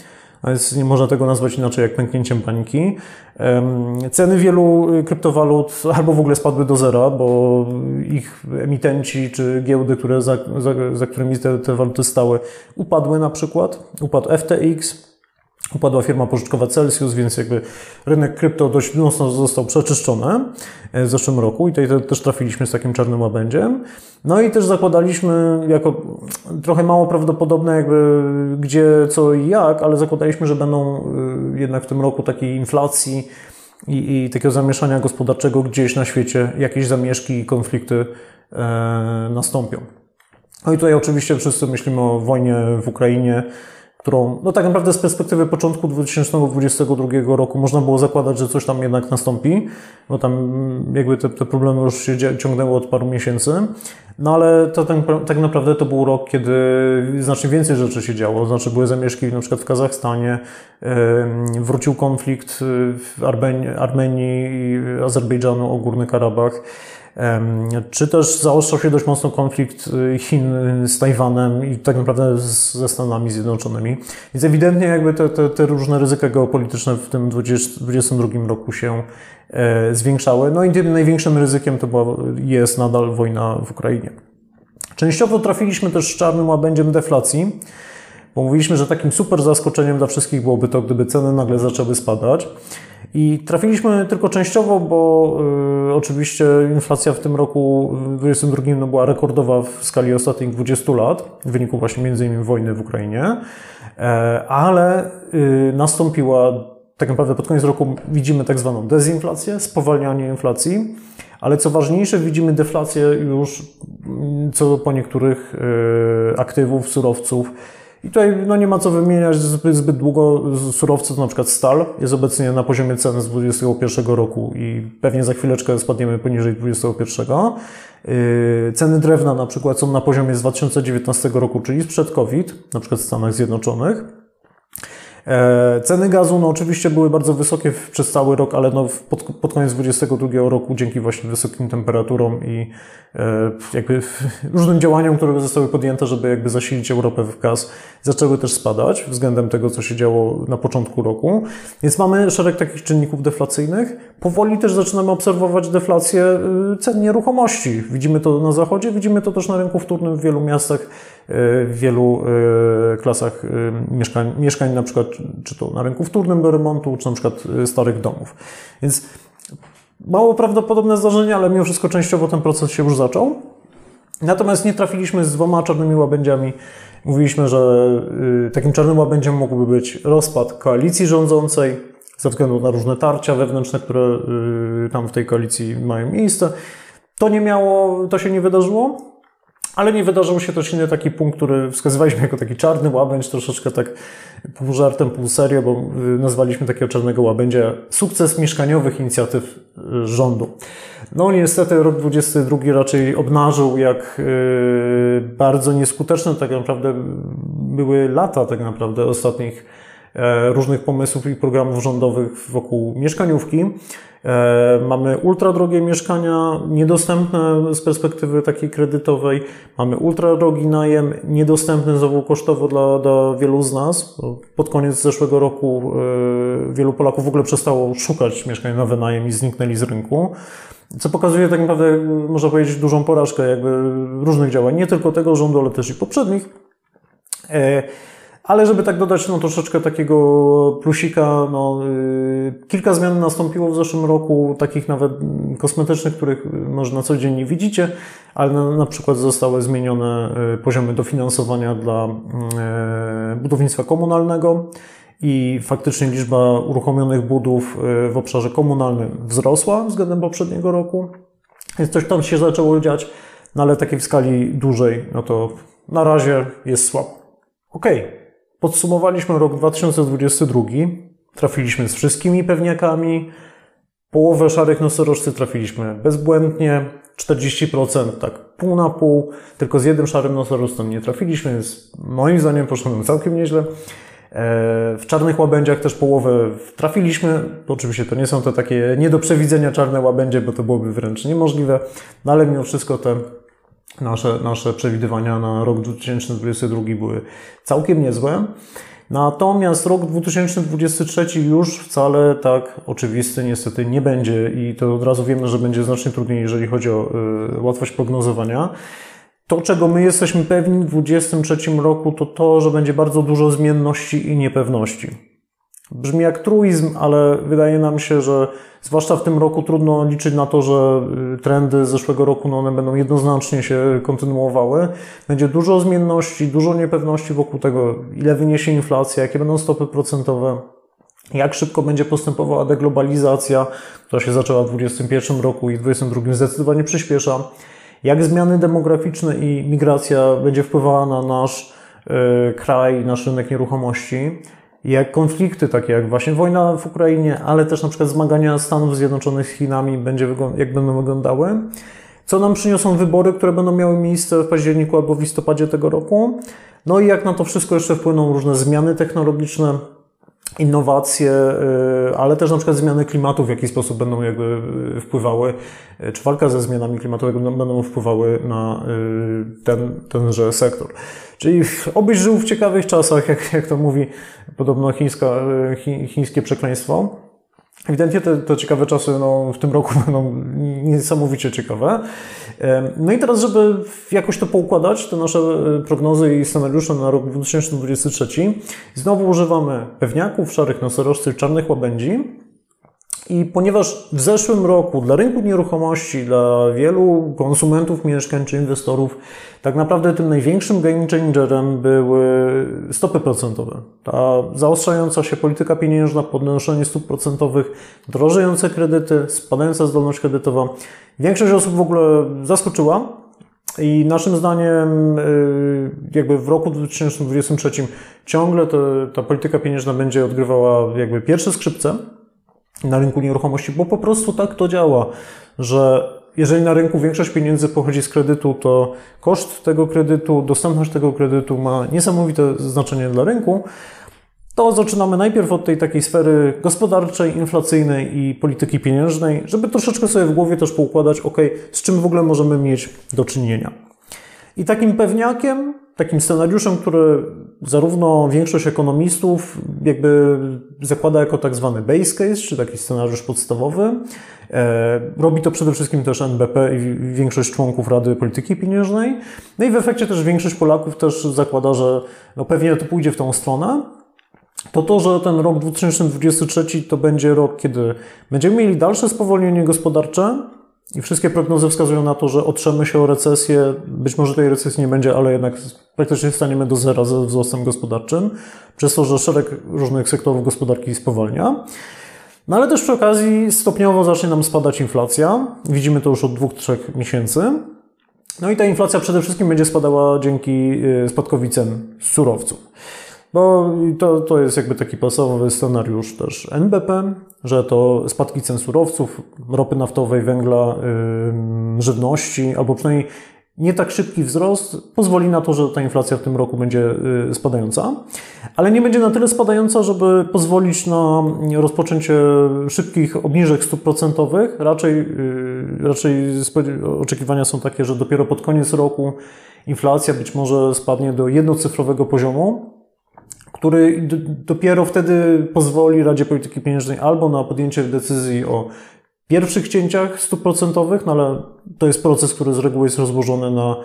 więc nie można tego nazwać inaczej jak pęknięciem paniki. Ceny wielu y, kryptowalut albo w ogóle spadły do zera, bo ich emitenci czy giełdy, które za, za, za którymi te, te waluty stały, upadły na przykład. Upadł FTX, Upadła firma pożyczkowa Celsius, więc jakby rynek krypto dość mocno został przeczyszczony e, w zeszłym roku i tutaj też trafiliśmy z takim czarnym łabędziem. No i też zakładaliśmy jako trochę mało prawdopodobne jakby gdzie, co i jak, ale zakładaliśmy, że będą e, jednak w tym roku takiej inflacji i, i takiego zamieszania gospodarczego gdzieś na świecie, jakieś zamieszki i konflikty e, nastąpią. No i tutaj oczywiście wszyscy myślimy o wojnie w Ukrainie, którą, no tak naprawdę z perspektywy początku 2022 roku można było zakładać, że coś tam jednak nastąpi, bo tam jakby te, te problemy już się ciągnęły od paru miesięcy. No ale to tak, tak naprawdę to był rok, kiedy znacznie więcej rzeczy się działo. Znaczy były zamieszki na przykład w Kazachstanie, wrócił konflikt w Armenii, Armenii i Azerbejdżanu o Górny Karabach. Czy też zaostrzał się dość mocno konflikt y, Chin z Tajwanem i tak naprawdę ze Stanami Zjednoczonymi. Więc ewidentnie jakby te, te, te różne ryzyka geopolityczne w tym 2022 roku się e, zwiększały. No i tym największym ryzykiem to była, jest nadal wojna w Ukrainie. Częściowo trafiliśmy też z czarnym łabędziem deflacji, bo mówiliśmy, że takim super zaskoczeniem dla wszystkich byłoby to, gdyby ceny nagle zaczęły spadać. I trafiliśmy tylko częściowo, bo y, oczywiście inflacja w tym roku, w 2022, no, była rekordowa w skali ostatnich 20 lat, w wyniku właśnie między innymi wojny w Ukrainie, e, ale y, nastąpiła, tak naprawdę pod koniec roku widzimy tak zwaną dezinflację, spowalnianie inflacji, ale co ważniejsze, widzimy deflację już mm, co po niektórych y, aktywów, surowców, i tutaj no, nie ma co wymieniać zbyt, zbyt długo surowców, na przykład stal jest obecnie na poziomie cen z 2021 roku i pewnie za chwileczkę spadniemy poniżej 2021. Yy, ceny drewna na przykład są na poziomie z 2019 roku, czyli sprzed COVID, na przykład w Stanach Zjednoczonych. E, ceny gazu, no oczywiście były bardzo wysokie przez cały rok, ale no pod, pod koniec 2022 roku dzięki właśnie wysokim temperaturom i e, jakby różnym działaniom, które zostały podjęte, żeby jakby zasilić Europę w gaz, zaczęły też spadać względem tego, co się działo na początku roku. Więc mamy szereg takich czynników deflacyjnych. Powoli też zaczynamy obserwować deflację y, cen nieruchomości. Widzimy to na zachodzie, widzimy to też na rynku wtórnym w wielu miastach, w wielu y, klasach mieszkań, mieszkań na przykład czy to na rynku wtórnym do remontu, czy na przykład starych domów. Więc mało prawdopodobne zdarzenie, ale mimo wszystko częściowo ten proces się już zaczął. Natomiast nie trafiliśmy z dwoma czarnymi łabędziami. Mówiliśmy, że takim czarnym łabędziem mógłby być rozpad koalicji rządzącej, ze względu na różne tarcia wewnętrzne, które tam w tej koalicji mają miejsce. To nie miało, to się nie wydarzyło, ale nie wydarzył się też inny taki punkt, który wskazywaliśmy jako taki czarny łabędź, troszeczkę tak pół żartem, pół serio, bo y, nazwaliśmy takiego czarnego łabędzia sukces mieszkaniowych inicjatyw y, rządu. No niestety rok 22 raczej obnażył, jak bardzo nieskuteczne tak naprawdę były lata tak naprawdę ostatnich E, różnych pomysłów i programów rządowych wokół mieszkaniówki. E, mamy ultra drogie mieszkania, niedostępne z perspektywy takiej kredytowej. Mamy ultra drogi najem, niedostępny znowu kosztowo dla, dla wielu z nas. Pod koniec zeszłego roku e, wielu Polaków w ogóle przestało szukać mieszkań na wynajem i zniknęli z rynku. Co pokazuje tak naprawdę, można powiedzieć, dużą porażkę jakby różnych działań, nie tylko tego rządu, ale też i poprzednich. Ale żeby tak dodać no, troszeczkę takiego plusika, no, y, kilka zmian nastąpiło w zeszłym roku, takich nawet kosmetycznych, których może na co dzień nie widzicie, ale na, na przykład zostały zmienione y, poziomy dofinansowania dla y, budownictwa komunalnego i faktycznie liczba uruchomionych budów w obszarze komunalnym wzrosła względem poprzedniego roku. Więc coś tam się zaczęło dziać, no ale takiej w skali dużej, no to na razie jest słabo. Okej. Okay. Podsumowaliśmy rok 2022. Trafiliśmy z wszystkimi pewniakami. Połowę szarych nosorożcy trafiliśmy bezbłędnie. 40% tak pół na pół. Tylko z jednym szarym nosorożcem nie trafiliśmy, więc moim zdaniem poszło nam całkiem nieźle. E, w czarnych łabędziach też połowę trafiliśmy. Oczywiście to nie są to takie nie do przewidzenia czarne łabędzie, bo to byłoby wręcz niemożliwe, no ale mimo wszystko te Nasze, nasze przewidywania na rok 2022 były całkiem niezłe. Natomiast rok 2023 już wcale tak oczywisty niestety nie będzie i to od razu wiemy, że będzie znacznie trudniej, jeżeli chodzi o y, łatwość prognozowania. To, czego my jesteśmy pewni w 2023 roku, to to, że będzie bardzo dużo zmienności i niepewności. Brzmi jak truizm, ale wydaje nam się, że zwłaszcza w tym roku trudno liczyć na to, że y, trendy z zeszłego roku no one będą jednoznacznie się kontynuowały. Będzie dużo zmienności, dużo niepewności wokół tego, ile wyniesie inflacja, jakie będą stopy procentowe. jak szybko będzie postępowała deglobalizacja, która się zaczęła w 2021 roku i w 2022 zdecydowanie przyspiesza, jak zmiany demograficzne i migracja będzie wpływała na nasz y, kraj, nasz rynek nieruchomości, jak konflikty takie jak właśnie wojna w Ukrainie, ale też na przykład zmagania Stanów Zjednoczonych z Chinami, będzie, jak będą wyglądały, co nam przyniosą wybory, które będą miały miejsce w październiku albo w listopadzie tego roku, no i jak na to wszystko jeszcze wpłyną różne zmiany technologiczne, innowacje, y, ale też na przykład zmiany klimatu, w jaki sposób będą jakby y, wpływały, y, czy walka ze zmianami klimatowymi będą wpływały na ten, tenże sektor. Czyli obyś żył w ciekawych czasach, jak, jak to mówi podobno chińska, chińskie przekleństwo. Ewidentnie te, te ciekawe czasy no, w tym roku będą niesamowicie ciekawe. No i teraz, żeby jakoś to poukładać, te nasze e, prognozy i scenariusze na rok 2023, znowu używamy pewniaków, szarych nosorożców, czarnych łabędzi. I ponieważ w zeszłym roku dla rynku nieruchomości, dla wielu konsumentów mieszkań czy inwestorów, tak naprawdę tym największym game changerem były stopy procentowe. Ta zaostrzająca się polityka pieniężna, podnoszenie stóp procentowych, drożejące kredyty, spadająca zdolność kredytowa. Większość osób w ogóle zaskoczyła, i naszym zdaniem, y, jakby w roku 2023 ciągle te, ta polityka pieniężna będzie odgrywała jakby pierwsze skrzypce na rynku nieruchomości, bo po prostu tak to działa, że jeżeli na rynku większość pieniędzy pochodzi z kredytu, to koszt tego kredytu, dostępność tego kredytu ma niesamowite znaczenie dla rynku, to zaczynamy najpierw od tej takiej sfery gospodarczej, inflacyjnej i polityki pieniężnej, żeby troszeczkę sobie w głowie też poukładać, ok, z czym w ogóle możemy mieć do czynienia. I takim pewniakiem takim scenariuszem, który zarówno większość ekonomistów jakby zakłada jako tak zwany base case, czy taki scenariusz podstawowy. E, robi to przede wszystkim też NBP i większość członków Rady Polityki Pieniężnej. No i w efekcie też większość Polaków też zakłada, że no pewnie to pójdzie w tą stronę. To to, że ten rok 2023 to będzie rok, kiedy będziemy mieli dalsze spowolnienie gospodarcze, i wszystkie prognozy wskazują na to, że otrzemy się o recesję. Być może tej recesji nie będzie, ale jednak praktycznie staniemy do zera ze wzrostem gospodarczym, przez to, że szereg różnych sektorów gospodarki spowalnia. No ale też przy okazji stopniowo zacznie nam spadać inflacja. Widzimy to już od dwóch, trzech miesięcy. No i ta inflacja przede wszystkim będzie spadała dzięki y, spadkowi cen surowców. Bo to, to jest jakby taki podstawowy scenariusz też NBP, że to spadki cen surowców, ropy naftowej, węgla, yy, żywności, albo przynajmniej nie tak szybki wzrost pozwoli na to, że ta inflacja w tym roku będzie y, spadająca, ale nie będzie na tyle spadająca, żeby pozwolić na rozpoczęcie szybkich obniżek stóp procentowych. Raczej, y, raczej oczekiwania są takie, że dopiero pod koniec roku inflacja być może spadnie do jednocyfrowego poziomu, który dopiero wtedy pozwoli Radzie Polityki Pieniężnej albo na podjęcie decyzji o pierwszych cięciach stóp procentowych, no ale to jest proces, który z reguły jest rozłożony na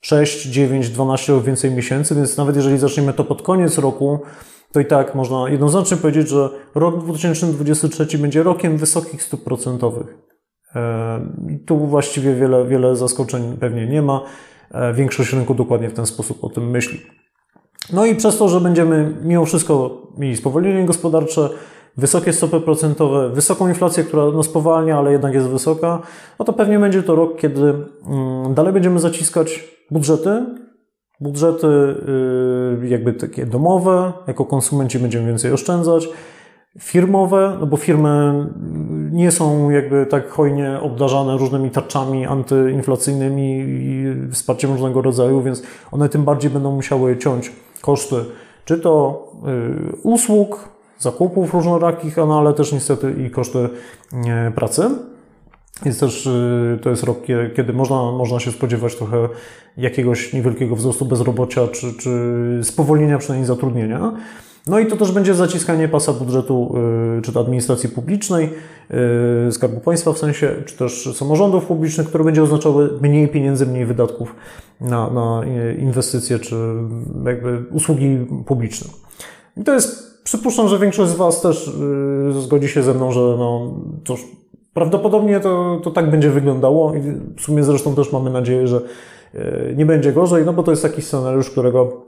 6, 9, 12 lub więcej miesięcy, więc nawet jeżeli zaczniemy to pod koniec roku, to i tak można jednoznacznie powiedzieć, że rok 2023 będzie rokiem wysokich stóp procentowych. E, tu właściwie wiele, wiele zaskoczeń pewnie nie ma. E, większość rynku dokładnie w ten sposób o tym myśli. No i przez to, że będziemy mimo wszystko mieli spowolnienie gospodarcze, wysokie stopy procentowe, wysoką inflację, która no spowalnia, ale jednak jest wysoka, no to pewnie będzie to rok, kiedy mm, dalej będziemy zaciskać budżety, budżety y, jakby takie domowe, jako konsumenci będziemy więcej oszczędzać, firmowe, no bo firmy nie są jakby tak hojnie obdarzane różnymi tarczami antyinflacyjnymi i wsparciem różnego rodzaju, więc one tym bardziej będą musiały ciąć koszty, czy to y, usług, zakupów różnorakich, no ale też niestety i koszty pracy. Więc też y, to jest rok, kiedy można, można się spodziewać trochę jakiegoś niewielkiego wzrostu bezrobocia, czy, czy spowolnienia przynajmniej zatrudnienia. No i to też będzie zaciskanie pasa budżetu, y, czy to administracji publicznej, Skarbu Państwa w sensie, czy też samorządów publicznych, które będzie oznaczały mniej pieniędzy, mniej wydatków na, na inwestycje, czy jakby usługi publiczne. I to jest, przypuszczam, że większość z Was też y, zgodzi się ze mną, że no, cóż, prawdopodobnie to, to tak będzie wyglądało i w sumie zresztą też mamy nadzieję, że y, nie będzie gorzej, no bo to jest taki scenariusz, którego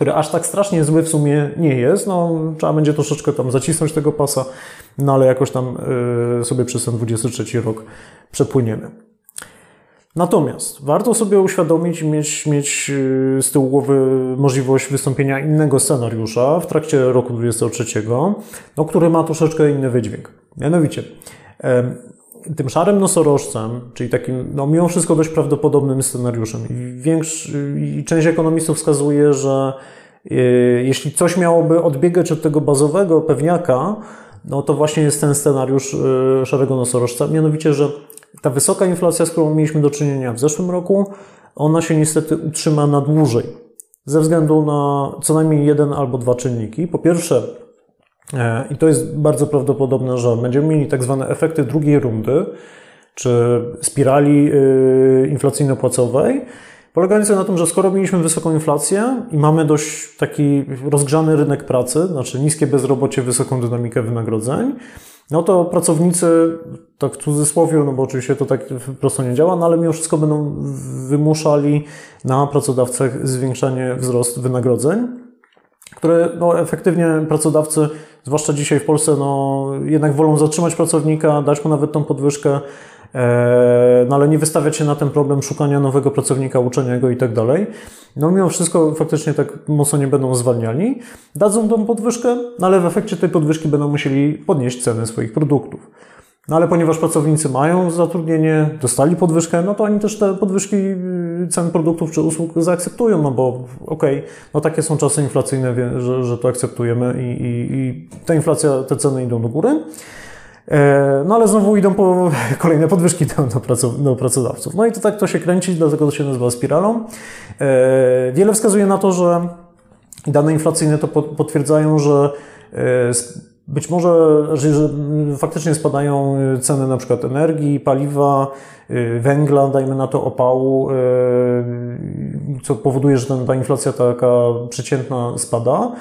który aż tak strasznie zły w sumie nie jest. No, trzeba będzie troszeczkę tam zacisnąć tego pasa, no ale jakoś tam y, sobie przez ten 23 rok przepłyniemy. Natomiast warto sobie uświadomić i mieć, mieć y, z tyłu głowy możliwość wystąpienia innego scenariusza w trakcie roku 23, no, który ma troszeczkę inny wydźwięk. Mianowicie, tym szarym nosorożcem, czyli takim, no mimo wszystko dość prawdopodobnym scenariuszem, i, większy, i część ekonomistów wskazuje, że y, jeśli coś miałoby odbiegać od tego bazowego pewniaka, no to właśnie jest ten scenariusz y, szarego nosorożca, mianowicie, że ta wysoka inflacja, z którą mieliśmy do czynienia w zeszłym roku, ona się niestety utrzyma na dłużej. Ze względu na co najmniej jeden albo dwa czynniki. Po pierwsze, i to jest bardzo prawdopodobne, że będziemy mieli tak zwane efekty drugiej rundy, czy spirali y, inflacyjno-płacowej, polegające na tym, że skoro mieliśmy wysoką inflację i mamy dość taki rozgrzany rynek pracy, znaczy niskie bezrobocie, wysoką dynamikę wynagrodzeń, no to pracownicy, tak w cudzysłowie, no bo oczywiście to tak prosto nie działa, no ale mimo wszystko będą wymuszali na pracodawcach zwiększanie wzrost wynagrodzeń, które no, efektywnie pracodawcy, zwłaszcza dzisiaj w Polsce, no, jednak wolą zatrzymać pracownika, dać mu nawet tą podwyżkę, E, no ale nie wystawiać się na ten problem szukania nowego pracownika, uczenia go i tak dalej. No mimo wszystko faktycznie tak mocno nie będą zwalniali. Dadzą tą podwyżkę, no ale w efekcie tej podwyżki będą musieli podnieść ceny swoich produktów. No ale ponieważ pracownicy mają zatrudnienie, dostali podwyżkę, no to oni też te podwyżki y, cen produktów czy usług zaakceptują, no bo okej, okay, no takie są czasy inflacyjne, że, że to akceptujemy i, i, i ta inflacja, te ceny idą do góry. E, no ale znowu idą po kolejne podwyżki do, pracodawców. No i to tak to się kręci, dlatego to się nazywa spiralą. E, wiele wskazuje na to, że dane inflacyjne to potwierdzają, że e, być może, że faktycznie spadają ceny na przykład energii, paliwa, węgla, dajmy na to opału, co powoduje, że ta inflacja taka przeciętna spada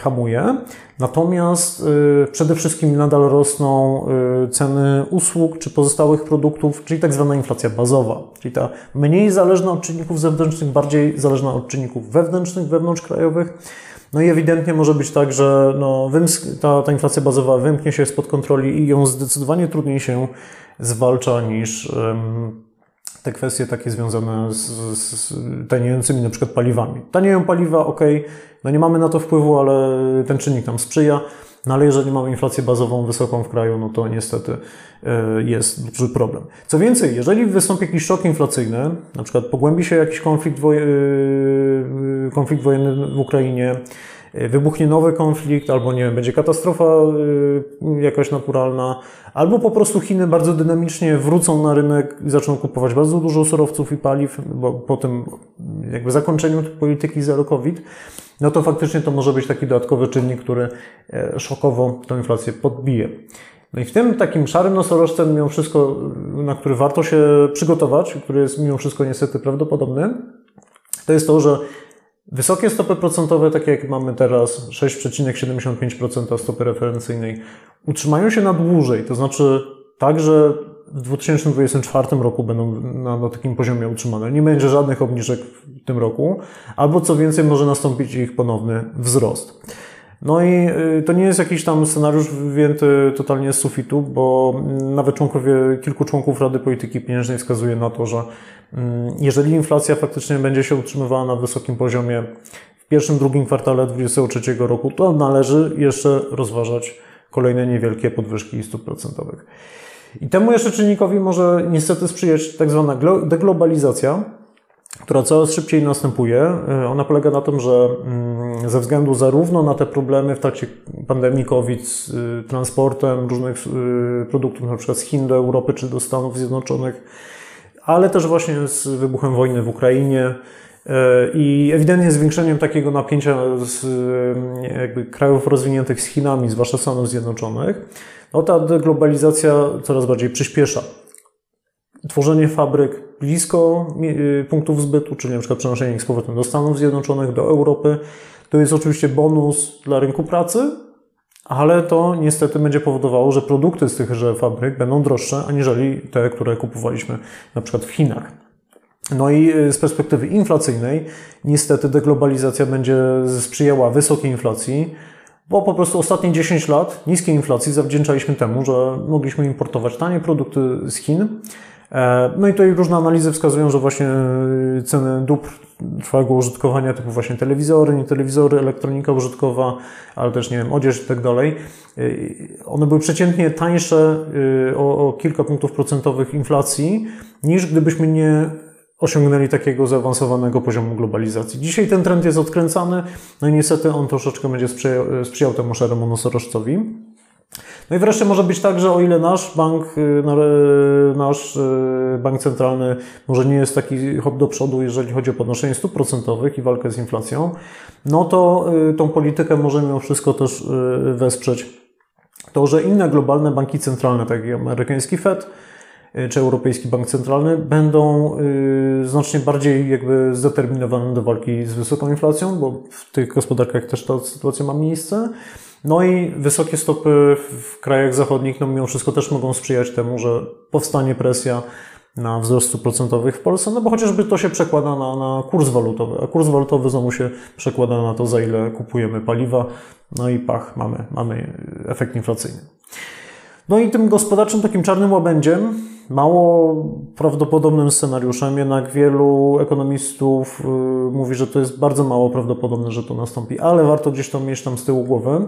hamuje. Natomiast y, przede wszystkim nadal rosną y, ceny usług czy pozostałych produktów, czyli tak zwana inflacja bazowa, czyli ta mniej zależna od czynników zewnętrznych, bardziej zależna od czynników wewnętrznych, wewnątrzkrajowych. No i ewidentnie może być tak, że no, ta, ta inflacja bazowa wymknie się spod kontroli i ją zdecydowanie trudniej się zwalcza niż te kwestie takie związane z, z taniejącymi na przykład paliwami. Tanieją paliwa, ok, no nie mamy na to wpływu, ale ten czynnik nam sprzyja. No ale jeżeli mamy inflację bazową wysoką w kraju, no to niestety e, jest duży problem. Co więcej, jeżeli wystąpi jakiś szok inflacyjny, na przykład pogłębi się jakiś konflikt, woj e, konflikt wojenny w Ukrainie, e, wybuchnie nowy konflikt, albo nie wiem, będzie katastrofa jakaś naturalna, albo po prostu Chiny bardzo dynamicznie wrócą na rynek i zaczną kupować bardzo dużo surowców i paliw, bo po tym jakby zakończeniu polityki zero COVID, no to faktycznie to może być taki dodatkowy czynnik, który e, szokowo tę inflację podbije. No i w tym takim szarym nosorożcem, mimo wszystko, na który warto się przygotować, który jest mimo wszystko niestety prawdopodobny, to jest to, że wysokie stopy procentowe, takie jak mamy teraz, 6,75% stopy referencyjnej, utrzymają się na dłużej, to znaczy tak, że w 2024 roku będą na, na, takim poziomie utrzymane. Nie będzie żadnych obniżek w tym roku, albo co więcej, może nastąpić ich ponowny wzrost. No i y, to nie jest jakiś tam scenariusz wyjęty totalnie z sufitu, bo nawet członkowie, kilku członków Rady Polityki Pieniężnej wskazuje na to, że mm, jeżeli inflacja faktycznie będzie się utrzymywała na wysokim poziomie w pierwszym, drugim kwartale 2023 roku, to należy jeszcze rozważać kolejne niewielkie podwyżki stóp procentowych. I temu jeszcze czynnikowi może niestety sprzyjać tak zwana deglobalizacja, która coraz szybciej następuje. E, ona polega na tym, że mm, ze względu zarówno na te problemy w trakcie pandemii COVID z y, transportem różnych y, produktów, na przykład z Chin do Europy czy do Stanów Zjednoczonych, ale też właśnie z wybuchem wojny w Ukrainie i ewidentnie zwiększeniem takiego napięcia z y, jakby krajów rozwiniętych z Chinami, zwłaszcza Stanów Zjednoczonych, no ta deglobalizacja coraz bardziej przyspiesza. Tworzenie fabryk blisko y, punktów zbytu, czyli na przykład przenoszenie ich z powrotem do Stanów Zjednoczonych, do Europy, to jest oczywiście bonus dla rynku pracy, ale to niestety będzie powodowało, że produkty z tychże fabryk będą droższe aniżeli te, które kupowaliśmy na przykład w Chinach. No i y, z perspektywy inflacyjnej, niestety deglobalizacja będzie sprzyjała wysokiej inflacji, bo po prostu ostatnie 10 lat niskiej inflacji zawdzięczaliśmy temu, że mogliśmy importować tanie produkty z Chin. E, no i tutaj różne analizy wskazują, że właśnie y, ceny dóbr trwałego użytkowania, typu właśnie telewizory, nie telewizory, elektronika użytkowa, ale też, nie wiem, odzież i tak dalej, y, one były przeciętnie tańsze o, o kilka punktów procentowych inflacji, niż gdybyśmy nie osiągnęli takiego zaawansowanego poziomu globalizacji. Dzisiaj ten trend jest odkręcany, no i niestety on troszeczkę będzie sprzyjał, sprzyjał temu szaremu nosorożcowi. No i wreszcie może być tak, że o ile nasz bank, y, y, nasz y, bank centralny może nie jest taki hop do przodu, jeżeli chodzi o podnoszenie stóp procentowych i walkę z inflacją, no to tą politykę może mimo wszystko też wesprzeć to, że inne globalne banki centralne, tak jak amerykański Fed, czy Europejski Bank Centralny będą y, znacznie bardziej jakby zdeterminowane do walki z wysoką inflacją, bo w tych gospodarkach też ta sytuacja ma miejsce. No i wysokie stopy w krajach zachodnich, no mimo wszystko też mogą sprzyjać temu, że powstanie presja na wzrost stóp procentowych w Polsce, no bo chociażby to się przekłada na, na kurs walutowy, a kurs walutowy znowu się przekłada na to, za ile kupujemy paliwa, no i pach, mamy, mamy efekt inflacyjny. No i tym gospodarczym takim czarnym łabędziem mało prawdopodobnym scenariuszem, jednak wielu ekonomistów y, mówi, że to jest bardzo mało prawdopodobne, że to nastąpi, ale warto gdzieś to mieć tam z tyłu głowy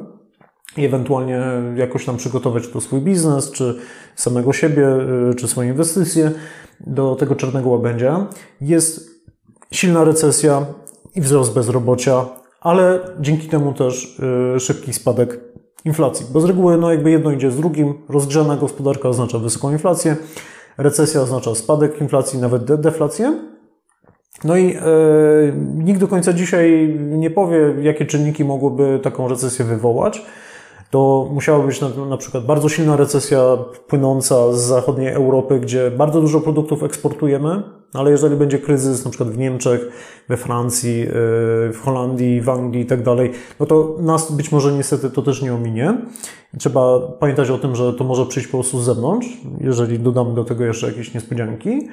i ewentualnie jakoś tam przygotować to swój biznes, czy samego siebie, y, czy swoje inwestycje do tego czarnego łabędzia. Jest silna recesja i wzrost bezrobocia, ale dzięki temu też y, szybki spadek inflacji. Bo z reguły no jakby jedno idzie z drugim. Rozgrzana gospodarka oznacza wysoką inflację, recesja oznacza spadek inflacji, nawet de deflację. No i e, nikt do końca dzisiaj nie powie, jakie czynniki mogłyby taką recesję wywołać to musiała być na, na przykład bardzo silna recesja płynąca z zachodniej Europy, gdzie bardzo dużo produktów eksportujemy, ale jeżeli będzie kryzys na przykład w Niemczech, we Francji, yy, w Holandii, w Anglii i tak dalej, no to nas być może niestety to też nie ominie. Trzeba pamiętać o tym, że to może przyjść po prostu z zewnątrz, jeżeli dodamy do tego jeszcze jakieś niespodzianki.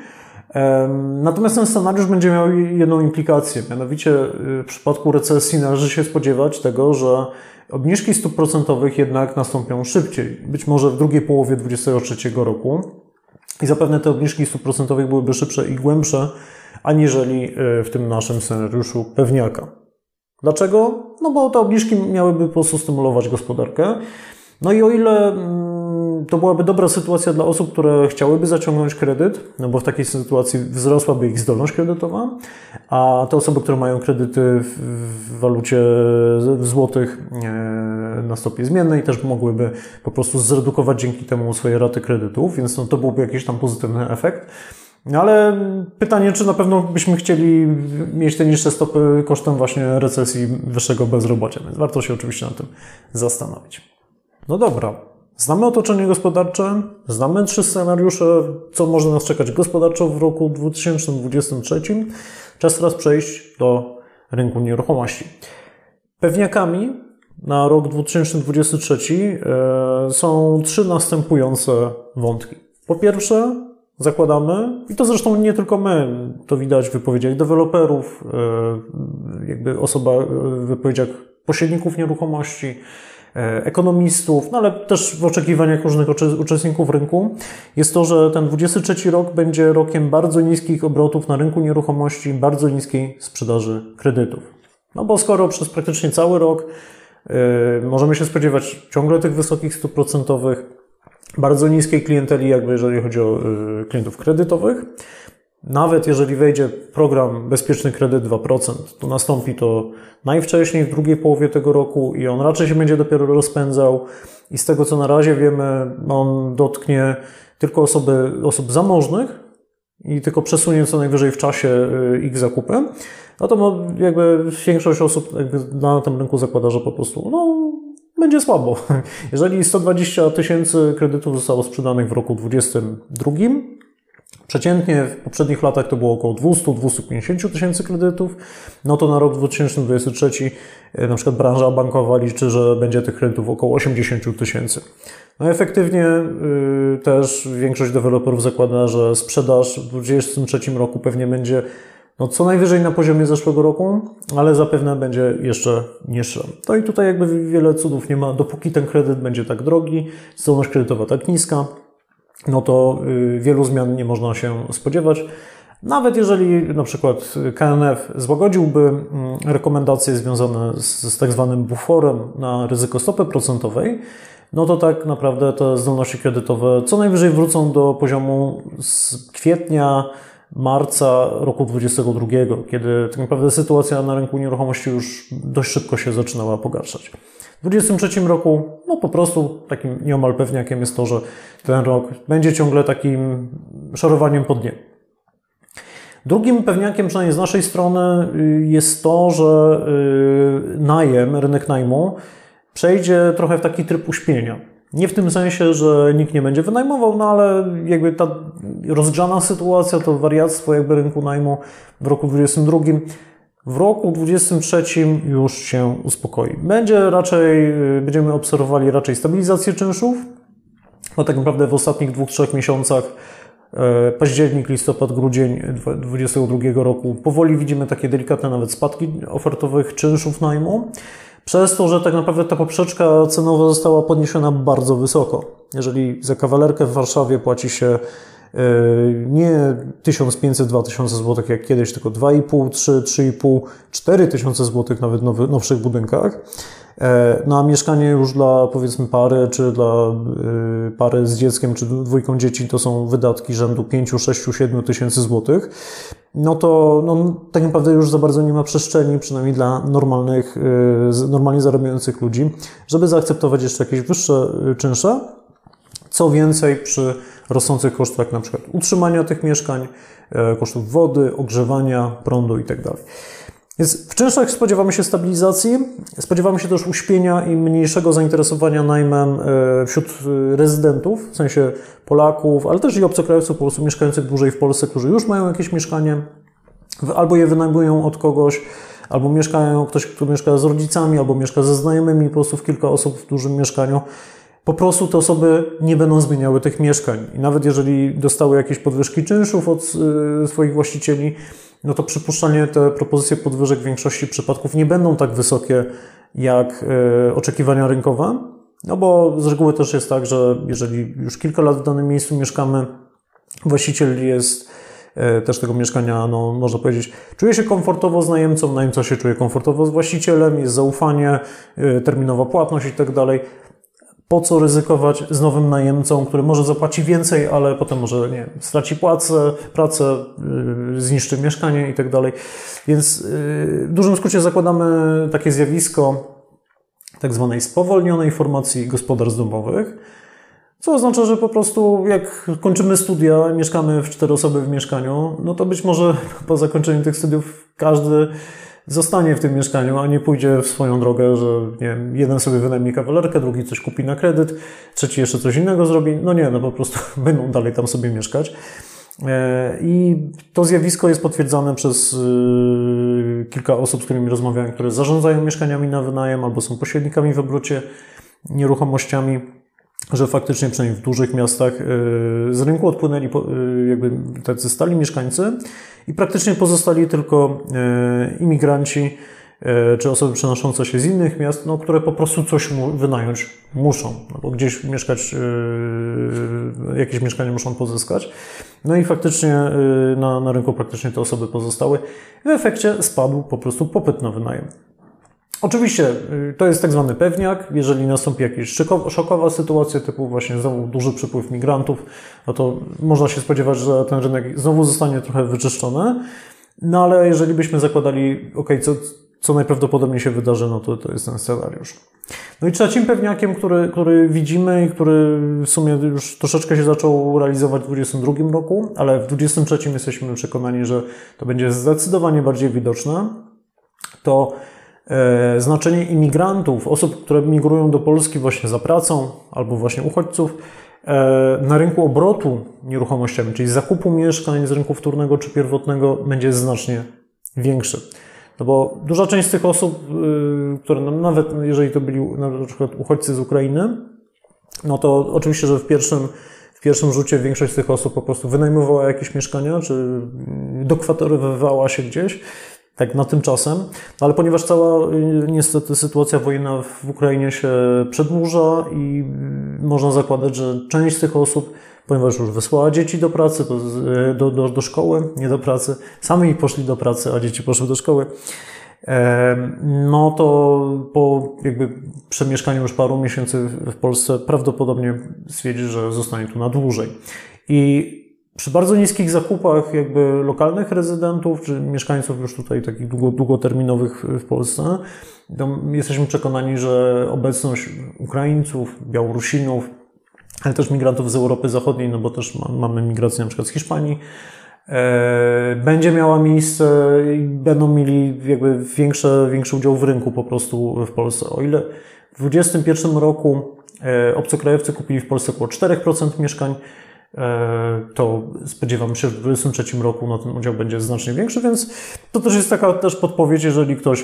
Natomiast ten scenariusz będzie miał jedną implikację, mianowicie yy, w przypadku recesji należy się spodziewać tego, że Obniżki stóp procentowych jednak nastąpią szybciej, być może w drugiej połowie 2023 roku. I zapewne te obniżki stóp procentowych byłyby szybsze i głębsze, aniżeli e, w tym naszym scenariuszu pewniaka. Dlaczego? No bo te obniżki miałyby po prostu stymulować gospodarkę. No i o ile mm, to byłaby dobra sytuacja dla osób, które chciałyby zaciągnąć kredyt, no bo w takiej sytuacji wzrosłaby ich zdolność kredytowa, a te osoby, które mają kredyty w walucie złotych e, na stopie zmiennej, też mogłyby po prostu zredukować dzięki temu swoje raty kredytów, więc no to byłby jakiś tam pozytywny efekt. No ale pytanie, czy na pewno byśmy chcieli mieć te niższe stopy kosztem właśnie recesji wyższego bezrobocia, więc warto się oczywiście na tym zastanowić. No dobra, Znamy otoczenie gospodarcze, znamy trzy scenariusze, co może nas czekać gospodarczo w roku 2023. Czas teraz przejść do rynku nieruchomości. Pewniakami na rok 2023 e, są trzy następujące wątki. Po pierwsze, zakładamy, i to zresztą nie tylko my, to widać w wypowiedziach deweloperów, e, jakby osoba w wypowiedziach pośredników nieruchomości, E, ekonomistów, no ale też w oczekiwaniach różnych uczestników rynku, jest to, że ten 23 rok będzie rokiem bardzo niskich obrotów na rynku nieruchomości, bardzo niskiej sprzedaży kredytów. No bo skoro przez praktycznie cały rok yy, możemy się spodziewać ciągle tych wysokich stóp procentowych, bardzo niskiej klienteli, jakby jeżeli chodzi o yy, klientów kredytowych, nawet jeżeli wejdzie program Bezpieczny Kredyt 2%, to nastąpi to najwcześniej w drugiej połowie tego roku i on raczej się będzie dopiero rozpędzał. I z tego co na razie wiemy, on dotknie tylko osoby, osób zamożnych i tylko przesunie co najwyżej w czasie y, ich zakupy. No to jakby większość osób na tym rynku zakłada, że po prostu no, będzie słabo. Jeżeli 120 tysięcy kredytów zostało sprzedanych w roku 2022, Przeciętnie w poprzednich latach to było około 200-250 tysięcy kredytów, no to na rok 2023 e, na przykład branża bankowa liczy, że będzie tych kredytów około 80 tysięcy. No efektywnie y, też większość deweloperów zakłada, że sprzedaż w 2023 roku pewnie będzie no co najwyżej na poziomie zeszłego roku, ale zapewne będzie jeszcze niższa. No i tutaj jakby wiele cudów nie ma, dopóki ten kredyt będzie tak drogi, zdolność kredytowa tak niska, no to y, wielu zmian nie można się spodziewać. Nawet jeżeli na przykład KNF złagodziłby mm, rekomendacje związane z, tak zwanym buforem na ryzyko stopy procentowej, no to tak naprawdę te zdolności kredytowe co najwyżej wrócą do poziomu z kwietnia, marca roku 2022, kiedy tak naprawdę sytuacja na rynku nieruchomości już dość szybko się zaczynała pogarszać. W 2023 roku, no po prostu takim nieomal pewniakiem jest to, że ten rok będzie ciągle takim szorowaniem po dnie. Drugim pewniakiem, przynajmniej z naszej strony, y, jest to, że y, najem, rynek najmu przejdzie trochę w taki tryb uśpienia. Nie w tym sensie, że nikt nie będzie wynajmował, no ale jakby ta rozgrzana sytuacja, to wariactwo jakby rynku najmu w roku 2022 w roku 2023 już się uspokoi. Będzie raczej, będziemy obserwowali raczej stabilizację czynszów, bo tak naprawdę w ostatnich dwóch, trzech miesiącach e, październik, listopad, grudzień 2022 roku powoli widzimy takie delikatne nawet spadki ofertowych czynszów najmu. Przez to, że tak naprawdę ta poprzeczka cenowa została podniesiona bardzo wysoko. Jeżeli za kawalerkę w Warszawie płaci się nie 1500-2000 zł jak kiedyś, tylko 2,5, 3, 3,5, 4 tysiące zł nawet w nowszych budynkach, E, no a mieszkanie już dla powiedzmy pary, czy dla y, pary z dzieckiem, czy dwójką dzieci to są wydatki rzędu 5, 6, 7 tysięcy złotych. No to no, tak naprawdę już za bardzo nie ma przestrzeni, przynajmniej dla normalnych, y, normalnie zarabiających ludzi, żeby zaakceptować jeszcze jakieś wyższe y, czynsze. Co więcej, przy rosnących kosztach, jak na przykład utrzymania tych mieszkań, e, kosztów wody, ogrzewania, prądu itd. Tak więc w czynszach spodziewamy się stabilizacji, spodziewamy się też uśpienia i mniejszego zainteresowania najmem e, wśród e, rezydentów, w sensie Polaków, ale też i obcokrajowców po prostu mieszkających dłużej w Polsce, którzy już mają jakieś mieszkanie, albo je wynajmują od kogoś, albo mieszkają, ktoś, kto mieszka z rodzicami, albo mieszka ze znajomymi, po prostu w kilka osób w dużym mieszkaniu. Po prostu te osoby nie będą zmieniały tych mieszkań. I nawet jeżeli dostały jakieś podwyżki czynszów od e, swoich właścicieli, no to przypuszczalnie te propozycje podwyżek w większości przypadków nie będą tak wysokie jak e, oczekiwania rynkowe, no bo z reguły też jest tak, że jeżeli już kilka lat w danym miejscu mieszkamy, właściciel jest e, też tego mieszkania, no można powiedzieć, czuje się komfortowo z najemcą, najemca się czuje komfortowo z właścicielem, jest zaufanie, terminowa płatność i tak dalej po co ryzykować z nowym najemcą, który może zapłaci więcej, ale potem może nie straci płacę, pracę, yy, zniszczy mieszkanie i tak. Więc yy, w dużym skrócie zakładamy takie zjawisko tak zwanej spowolnionej formacji gospodarstw domowych, co oznacza, że po prostu jak kończymy studia, mieszkamy w cztery osoby w mieszkaniu, no to być może po zakończeniu tych studiów każdy zostanie w tym mieszkaniu, a nie pójdzie w swoją drogę, że nie wiem, jeden sobie wynajmie kawalerkę, drugi coś kupi na kredyt, trzeci jeszcze coś innego zrobi. No nie, no po prostu będą dalej tam sobie mieszkać. E, I to zjawisko jest potwierdzane przez y, kilka osób, z którymi rozmawiałem, które zarządzają mieszkaniami na wynajem albo są pośrednikami w obrocie nieruchomościami że faktycznie przynajmniej w dużych miastach e, z rynku odpłynęli e, jakby tacy stali mieszkańcy i praktycznie pozostali tylko e, imigranci czy osoby przenoszące się z innych miast, no, które po prostu coś mu wynająć muszą, no, bo gdzieś mieszkać, jakieś mieszkanie muszą pozyskać. No i faktycznie na, na rynku praktycznie te osoby pozostały. W efekcie spadł po prostu popyt na wynajem. Oczywiście y, to jest tak zwany pewniak. Jeżeli nastąpi jakaś szokowa sytuacja, typu właśnie znowu duży przypływ migrantów, no to można się spodziewać, że ten rynek znowu zostanie trochę wyczyszczony. No ale jeżeli byśmy zakładali, ok, co, co najprawdopodobniej się wydarzy, no to to jest ten scenariusz. No i trzecim pewniakiem, który, który widzimy i który w sumie już troszeczkę się zaczął realizować w 2022 roku, ale w 2023 jesteśmy przekonani, że to będzie zdecydowanie bardziej widoczne, to znaczenie imigrantów, osób, które migrują do Polski właśnie za pracą albo właśnie uchodźców, e, na rynku obrotu nieruchomościami, czyli zakupu mieszkań z rynku wtórnego czy pierwotnego, będzie znacznie większy. No bo duża część z tych osób, y, które nawet jeżeli to byli na przykład uchodźcy z Ukrainy, no to oczywiście, że w pierwszym, w pierwszym rzucie większość z tych osób po prostu wynajmowała jakieś mieszkania, czy dokwaterowywała się gdzieś, tak na tymczasem, no ale ponieważ cała y, niestety sytuacja wojenna w Ukrainie się przedłuża i można zakładać, że część z tych osób, ponieważ już wysłała dzieci do pracy, y, do, do, do szkoły, nie do pracy, sami poszli do pracy, a dzieci poszły do szkoły, no to po jakby przemieszkaniu już paru miesięcy w Polsce prawdopodobnie stwierdzi, że zostanie tu na dłużej. I przy bardzo niskich zakupach jakby lokalnych rezydentów, czy mieszkańców już tutaj takich długo, długoterminowych w Polsce, jesteśmy przekonani, że obecność Ukraińców, Białorusinów, ale też migrantów z Europy Zachodniej, no bo też mamy migrację na przykład z Hiszpanii, e, będzie miała miejsce i będą mieli jakby większe, większy udział w rynku po prostu w Polsce. O ile w 2021 roku e, obcokrajowcy kupili w Polsce około 4% mieszkań, to spodziewam się, że w 2023 roku no, ten udział będzie znacznie większy, więc to też jest taka też podpowiedź, jeżeli ktoś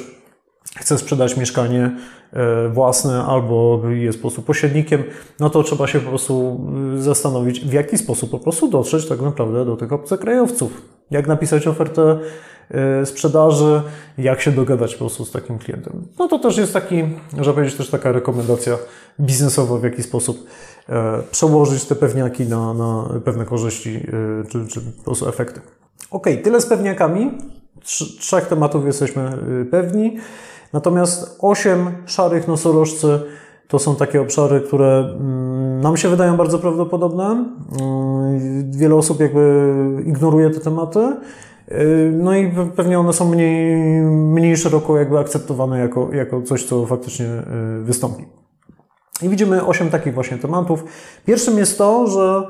chce sprzedać mieszkanie e, własne albo jest po prostu pośrednikiem, no to trzeba się po prostu y, zastanowić, w jaki sposób po prostu dotrzeć tak naprawdę do tych obcokrajowców. Jak napisać ofertę e, sprzedaży, jak się dogadać po prostu z takim klientem. No to też jest taki, że będzie też taka rekomendacja biznesowa, w jaki sposób E, przełożyć te pewniaki na, na pewne korzyści e, czy, czy po prostu efekty. Ok, tyle z pewniakami. Trzech tematów jesteśmy e, pewni. Natomiast osiem szarych nosorożcy to są takie obszary, które mm, nam się wydają bardzo prawdopodobne. Mm, wiele osób jakby ignoruje te tematy. No i pewnie one są mniej, mniej szeroko jakby akceptowane jako, jako coś, co faktycznie wystąpi. I widzimy osiem takich właśnie tematów. Pierwszym jest to, że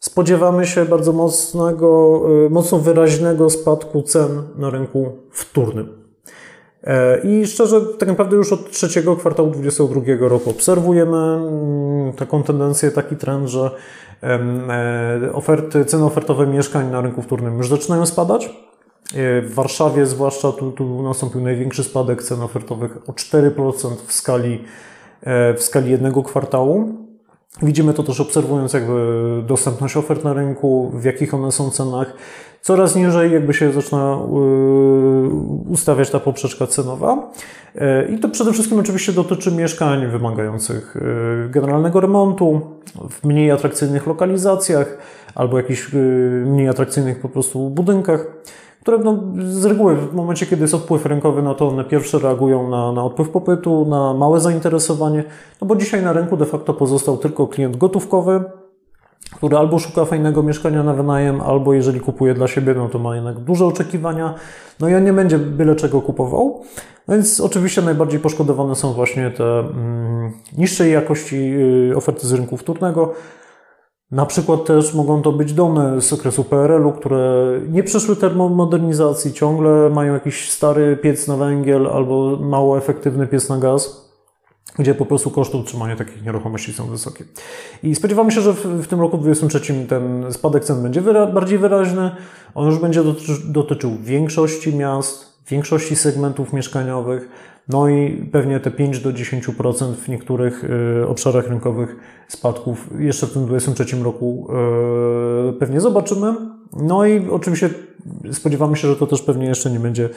spodziewamy się bardzo mocnego, y, mocno wyraźnego spadku cen na rynku wtórnym. E, I szczerze, tak naprawdę już od trzeciego kwartału 2022 roku obserwujemy mm, taką tendencję, taki trend, że e, oferty, ceny ofertowe mieszkań na rynku wtórnym już zaczynają spadać. E, w Warszawie zwłaszcza tu, tu nastąpił największy spadek cen ofertowych o 4% w skali w skali jednego kwartału. Widzimy to też obserwując jakby dostępność ofert na rynku, w jakich one są cenach. Coraz niżej jakby się zaczyna e, ustawiać ta poprzeczka cenowa. E, I to przede wszystkim oczywiście dotyczy mieszkań wymagających generalnego remontu, w mniej atrakcyjnych lokalizacjach albo jakichś mniej atrakcyjnych po prostu budynkach które no, z reguły w momencie, kiedy jest odpływ rynkowy, no to one pierwsze reagują na, na odpływ popytu, na małe zainteresowanie, no bo dzisiaj na rynku de facto pozostał tylko klient gotówkowy, który albo szuka fajnego mieszkania na wynajem, albo jeżeli kupuje dla siebie, no to ma jednak duże oczekiwania, no i on nie będzie byle czego kupował. No więc oczywiście najbardziej poszkodowane są właśnie te mm, niższej jakości y, oferty z rynku wtórnego, na przykład też mogą to być domy z okresu PRL-u, które nie przeszły termomodernizacji, ciągle mają jakiś stary piec na węgiel albo mało efektywny piec na gaz, gdzie po prostu koszty utrzymania takich nieruchomości są wysokie. I spodziewamy się, że w, w tym roku 2023 ten spadek cen będzie wyra bardziej wyraźny. On już będzie dotyczy dotyczył większości miast, większości segmentów mieszkaniowych. No i pewnie te 5 do 10% w niektórych y, obszarach rynkowych spadków jeszcze w tym 2023 roku y, pewnie zobaczymy. No i oczywiście spodziewamy się, że to też pewnie jeszcze nie będzie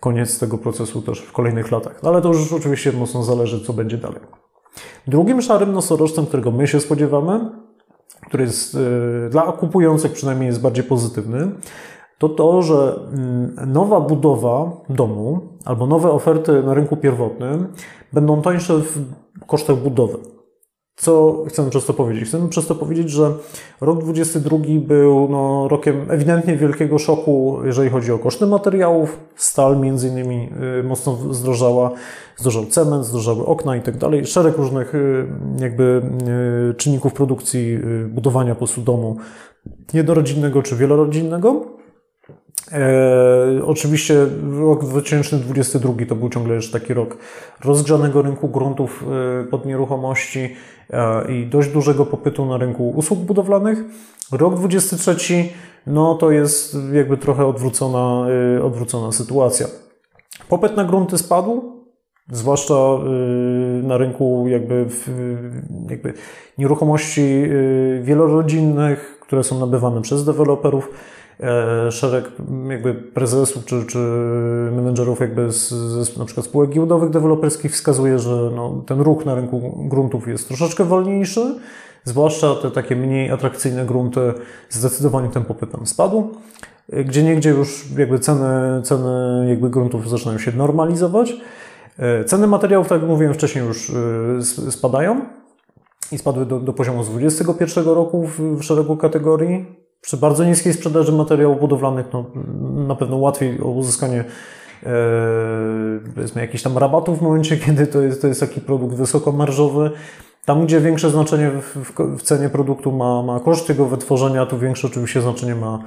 koniec tego procesu też w kolejnych latach. Ale to już oczywiście mocno zależy, co będzie dalej. Drugim szarym nosorożcem, którego my się spodziewamy, który jest y, dla kupujących przynajmniej jest bardziej pozytywny, to to, że mm, nowa budowa domu albo nowe oferty na rynku pierwotnym będą tańsze w kosztach budowy. Co chcemy przez to powiedzieć? Chcemy przez to powiedzieć, że rok 2022 był no, rokiem ewidentnie wielkiego szoku, jeżeli chodzi o koszty materiałów. Stal między innymi y, mocno zdrożała, zdrożał cement, zdrożały okna i tak dalej. Szereg różnych y, jakby y, czynników produkcji budowania po prostu domu jednorodzinnego czy wielorodzinnego. E, oczywiście rok 2022 to był ciągle jeszcze taki rok rozgrzanego rynku gruntów e, pod nieruchomości e, i dość dużego popytu na rynku usług budowlanych. Rok 2023 no to jest jakby trochę odwrócona, e, odwrócona sytuacja. Popyt na grunty spadł, zwłaszcza e, na rynku jakby, jakby nieruchomości e, wielorodzinnych, które są nabywane przez deweloperów. E, szereg jakby prezesów czy, czy menedżerów jakby z, z na przykład spółek giełdowych deweloperskich wskazuje, że no, ten ruch na rynku gruntów jest troszeczkę wolniejszy, zwłaszcza te takie mniej atrakcyjne grunty zdecydowanie ten popyt tam spadł. E, gdzie niegdzie już jakby ceny, ceny jakby gruntów zaczynają się normalizować. E, ceny materiałów, tak jak mówiłem wcześniej, już spadają i spadły do, do poziomu z 2021 roku w, w szeregu kategorii przy bardzo niskiej sprzedaży materiałów budowlanych no, na pewno łatwiej o uzyskanie e, powiedzmy jakichś tam rabatów w momencie, kiedy to jest, to jest taki produkt wysokomarżowy. Tam, gdzie większe znaczenie w, w, w cenie produktu ma, ma koszt jego wytworzenia, tu większe oczywiście znaczenie ma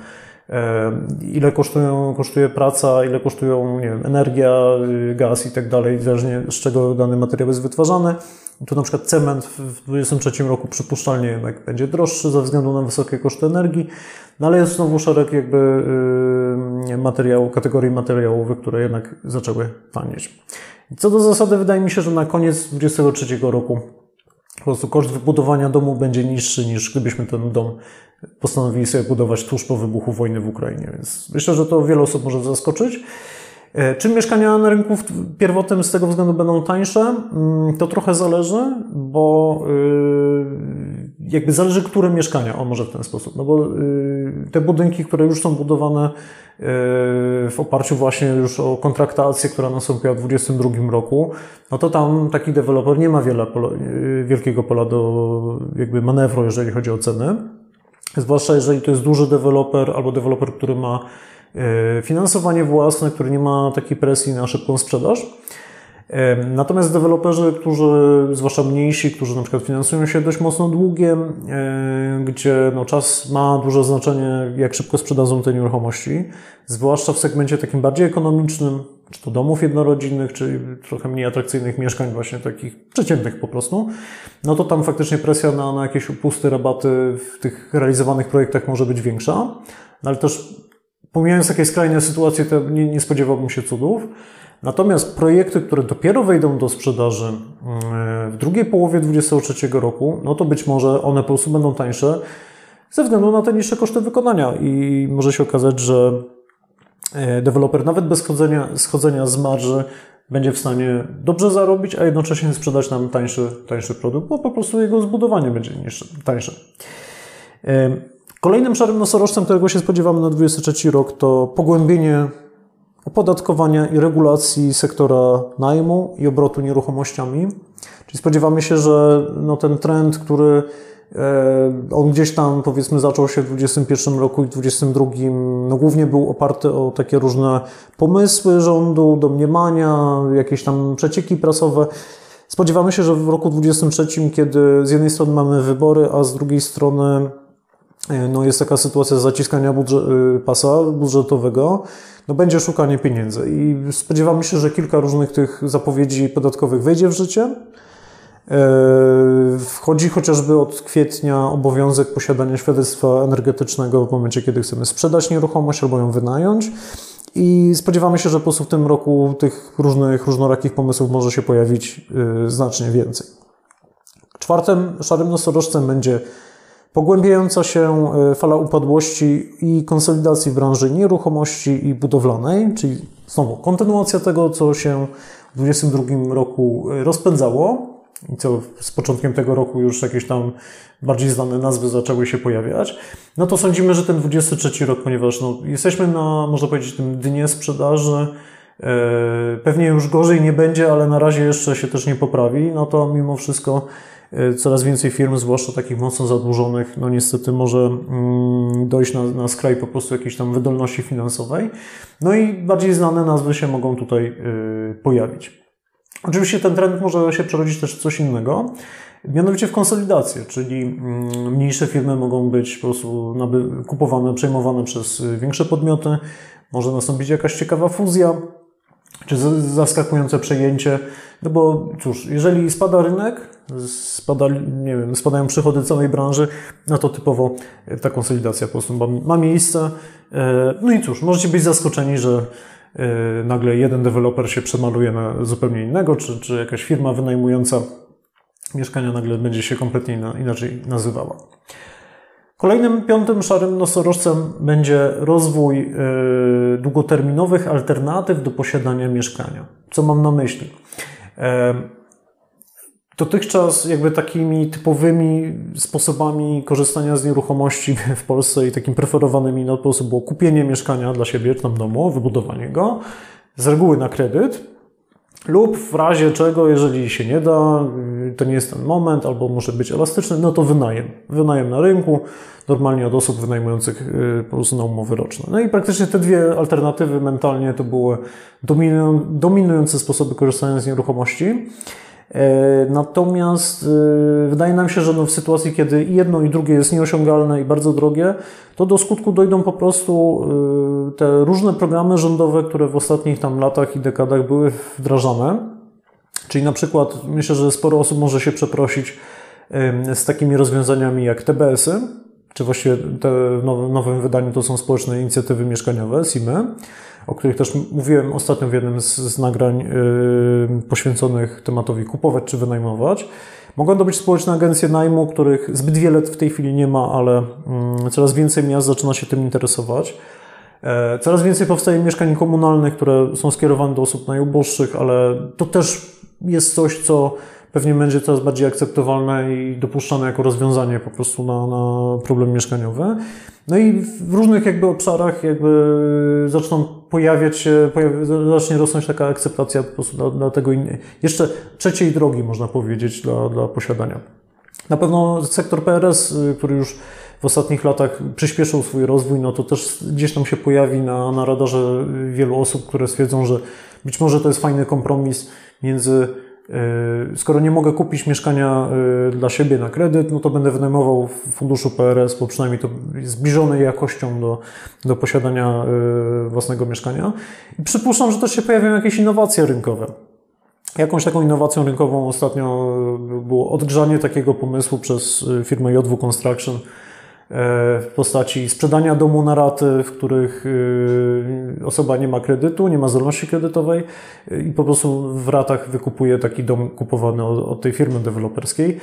ile kosztują, kosztuje praca, ile kosztują nie wiem, energia, y, gaz i tak dalej, zależnie z czego dany materiał jest wytwarzany. Tu na przykład cement w 2023 roku przypuszczalnie jednak będzie droższy ze względu na wysokie koszty energii, no ale jest znowu szereg jakby yy, materiałów, kategorii materiałowych, które jednak zaczęły tanieć. Co do zasady wydaje mi się, że na koniec 2023 roku po prostu koszt wybudowania domu będzie niższy niż gdybyśmy ten dom postanowili sobie budować tuż po wybuchu wojny w Ukrainie. Więc myślę, że to wiele osób może zaskoczyć. E, czy mieszkania na rynku pierwotnym z tego względu będą tańsze? Mm, to trochę zależy, bo y, jakby zależy, które mieszkania, o może w ten sposób. No bo y, te budynki, które już są budowane y, w oparciu właśnie już o kontraktację, która nastąpiła w 2022 roku, no to tam taki deweloper nie ma wiele, wielkiego pola do jakby manewru, jeżeli chodzi o ceny. Zwłaszcza jeżeli to jest duży deweloper albo deweloper, który ma E, finansowanie własne, które nie ma takiej presji na szybką sprzedaż. E, natomiast deweloperzy, którzy, zwłaszcza mniejsi, którzy na przykład finansują się dość mocno długiem, e, gdzie no, czas ma duże znaczenie, jak szybko sprzedadzą te nieruchomości, zwłaszcza w segmencie takim bardziej ekonomicznym, czy to domów jednorodzinnych, czy trochę mniej atrakcyjnych mieszkań, właśnie takich przeciętnych po prostu, no to tam faktycznie presja na, na jakieś upusty, rabaty w tych realizowanych projektach może być większa, no ale też pomijając takie skrajne sytuacje, to nie, nie spodziewałbym się cudów. Natomiast projekty, które dopiero wejdą do sprzedaży mm, w drugiej połowie 2023 roku, no to być może one po prostu będą tańsze ze względu na te niższe koszty wykonania i może się okazać, że deweloper nawet bez schodzenia, schodzenia z marży będzie w stanie dobrze zarobić, a jednocześnie sprzedać nam tańszy, tańszy produkt, bo po prostu jego zbudowanie będzie niższe, tańsze. E, Kolejnym szarym nosorożcem, którego się spodziewamy na 2023 rok, to pogłębienie opodatkowania i regulacji sektora najmu i obrotu nieruchomościami. Czyli spodziewamy się, że no ten trend, który e, on gdzieś tam powiedzmy zaczął się w 2021 roku i 2022, no głównie był oparty o takie różne pomysły rządu, domniemania, jakieś tam przecieki prasowe. Spodziewamy się, że w roku 2023, kiedy z jednej strony mamy wybory, a z drugiej strony E, no jest taka sytuacja zaciskania budżet, y, pasa budżetowego, no będzie szukanie pieniędzy i spodziewamy się, że kilka różnych tych zapowiedzi podatkowych wejdzie w życie. E, wchodzi chociażby od kwietnia obowiązek posiadania świadectwa energetycznego w momencie, kiedy chcemy sprzedać nieruchomość albo ją wynająć. I spodziewamy się, że po prostu w tym roku tych różnych, różnorakich pomysłów może się pojawić y, znacznie więcej. Czwartym szarym nosorożcem będzie Pogłębiająca się e, fala upadłości i konsolidacji branży nieruchomości i budowlanej, czyli znowu kontynuacja tego, co się w 2022 roku rozpędzało i co z początkiem tego roku już jakieś tam bardziej znane nazwy zaczęły się pojawiać, no to sądzimy, że ten 23 rok, ponieważ no, jesteśmy na, można powiedzieć, tym dnie sprzedaży, e, pewnie już gorzej nie będzie, ale na razie jeszcze się też nie poprawi, no to mimo wszystko E, coraz więcej firm, zwłaszcza takich mocno zadłużonych, no niestety może mm, dojść na, na skraj po prostu jakiejś tam wydolności finansowej. No i bardziej znane nazwy się mogą tutaj e, pojawić. Oczywiście ten trend może się przerodzić też w coś innego. Mianowicie w konsolidację, czyli mm, mniejsze firmy mogą być po prostu kupowane, przejmowane przez większe podmioty, może nastąpić jakaś ciekawa fuzja, czy zaskakujące przejęcie, no bo cóż, jeżeli spada rynek, spada, nie wiem, spadają przychody całej branży, no to typowo ta konsolidacja po prostu ma, miejsce. E, no i cóż, możecie być zaskoczeni, że nagle jeden deweloper się przemaluje na zupełnie innego, czy, czy jakaś firma wynajmująca mieszkania nagle będzie się kompletnie inaczej nazywała. Kolejnym piątym szarym nosorożcem będzie rozwój e, długoterminowych alternatyw do posiadania mieszkania. Co mam na myśli? Dotychczas jakby takimi typowymi sposobami korzystania z nieruchomości w Polsce i takim preferowanymi na sposób było kupienie mieszkania dla siebie, czy tam domu, wybudowanie go, z reguły na kredyt, lub w razie czego, jeżeli się nie da, to nie jest ten moment, albo może być elastyczny, no to wynajem. Wynajem na rynku, normalnie od osób wynajmujących y, po prostu na umowy roczne. No i praktycznie te dwie alternatywy mentalnie to były dominujące sposoby korzystania z nieruchomości. E, natomiast e, wydaje nam się, że no w sytuacji, kiedy jedno i drugie jest nieosiągalne i bardzo drogie, to do skutku dojdą po prostu e, te różne programy rządowe, które w ostatnich tam latach i dekadach były wdrażane. Czyli na przykład myślę, że sporo osób może się przeprosić z takimi rozwiązaniami jak TBS-y, czy właściwie te w nowym wydaniu to są społeczne inicjatywy mieszkaniowe, SIMy, o których też mówiłem ostatnio w jednym z, z nagrań yy, poświęconych tematowi kupować czy wynajmować. Mogą to być społeczne agencje najmu, których zbyt wiele w tej chwili nie ma, ale yy, coraz więcej miast zaczyna się tym interesować. E, coraz więcej powstaje mieszkań komunalnych, które są skierowane do osób najuboższych, ale to też jest coś, co pewnie będzie coraz bardziej akceptowalne i dopuszczane jako rozwiązanie po prostu na, na problem mieszkaniowy. No i w różnych jakby obszarach jakby zaczną pojawiać się, zacznie rosnąć taka akceptacja po prostu dla, dla tego innej, jeszcze trzeciej drogi można powiedzieć dla, dla posiadania. Na pewno sektor PRS, y, który już w ostatnich latach przyspieszył swój rozwój, no to też gdzieś tam się pojawi na, na radarze wielu osób, które stwierdzą, że być może to jest fajny kompromis między skoro nie mogę kupić mieszkania e, dla siebie na kredyt, no to będę wynajmował w funduszu PRS, bo przynajmniej to jest zbliżone jakością do, do posiadania e, własnego mieszkania. I przypuszczam, że też się pojawią jakieś innowacje rynkowe. Jakąś taką innowacją rynkową ostatnio było odgrzanie takiego pomysłu przez firmę JW Construction, w postaci sprzedania domu na raty, w których y, osoba nie ma kredytu, nie ma zdolności kredytowej y, i po prostu w ratach wykupuje taki dom kupowany od, tej firmy deweloperskiej.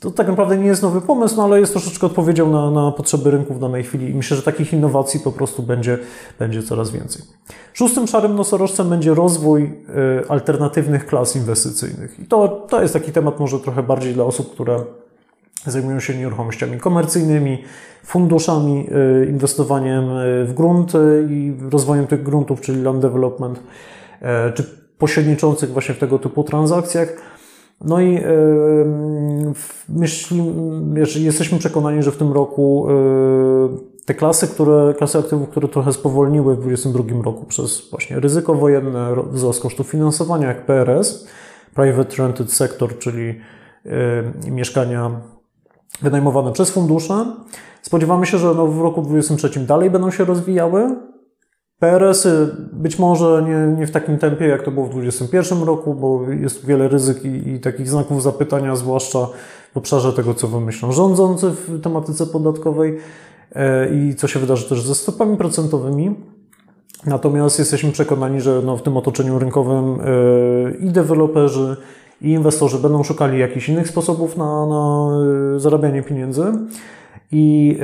To tak naprawdę nie jest nowy pomysł, no ale jest troszeczkę odpowiedzią na, na potrzeby rynku w danej chwili i myślę, że takich innowacji po prostu będzie, będzie coraz więcej. Szóstym szarym nosorożcem będzie rozwój y, alternatywnych klas inwestycyjnych. I to, to jest taki temat może trochę bardziej dla osób, które zajmują się nieruchomościami komercyjnymi, funduszami, y, inwestowaniem y, w grunt i rozwojem tych gruntów, czyli land development, y, czy pośredniczących właśnie w tego typu transakcjach. No i myśli, jesteśmy przekonani, że w tym roku te klasy, które, klasy aktywów, które trochę spowolniły w 2022 roku przez właśnie ryzyko wojenne, wzrost kosztów finansowania, jak PRS, Private Rented Sector, czyli mieszkania wynajmowane przez fundusze. Spodziewamy się, że no w roku 2023 dalej będą się rozwijały. PRS-y być może nie, nie w takim tempie, jak to było w 2021 roku, bo jest wiele ryzyk i, i takich znaków zapytania, zwłaszcza w obszarze tego, co wymyślą rządzący w tematyce podatkowej e, i co się wydarzy też ze stopami procentowymi. Natomiast jesteśmy przekonani, że no w tym otoczeniu rynkowym e, i deweloperzy, i inwestorzy będą szukali jakichś innych sposobów na, na e, zarabianie pieniędzy. I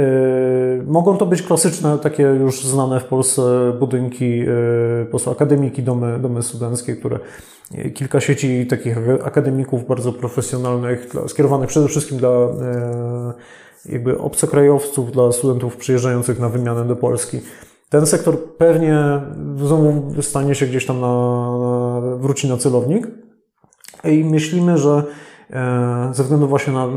y, mogą to być klasyczne, takie już znane w Polsce budynki, y, po prostu akademiki, domy, domy studenckie, które kilka sieci takich akademików bardzo profesjonalnych, dla, skierowanych przede wszystkim dla y, jakby obcokrajowców, dla studentów przyjeżdżających na wymianę do Polski. Ten sektor pewnie znowu stanie się gdzieś tam na, na wróci na celownik i myślimy, że e, ze względu właśnie na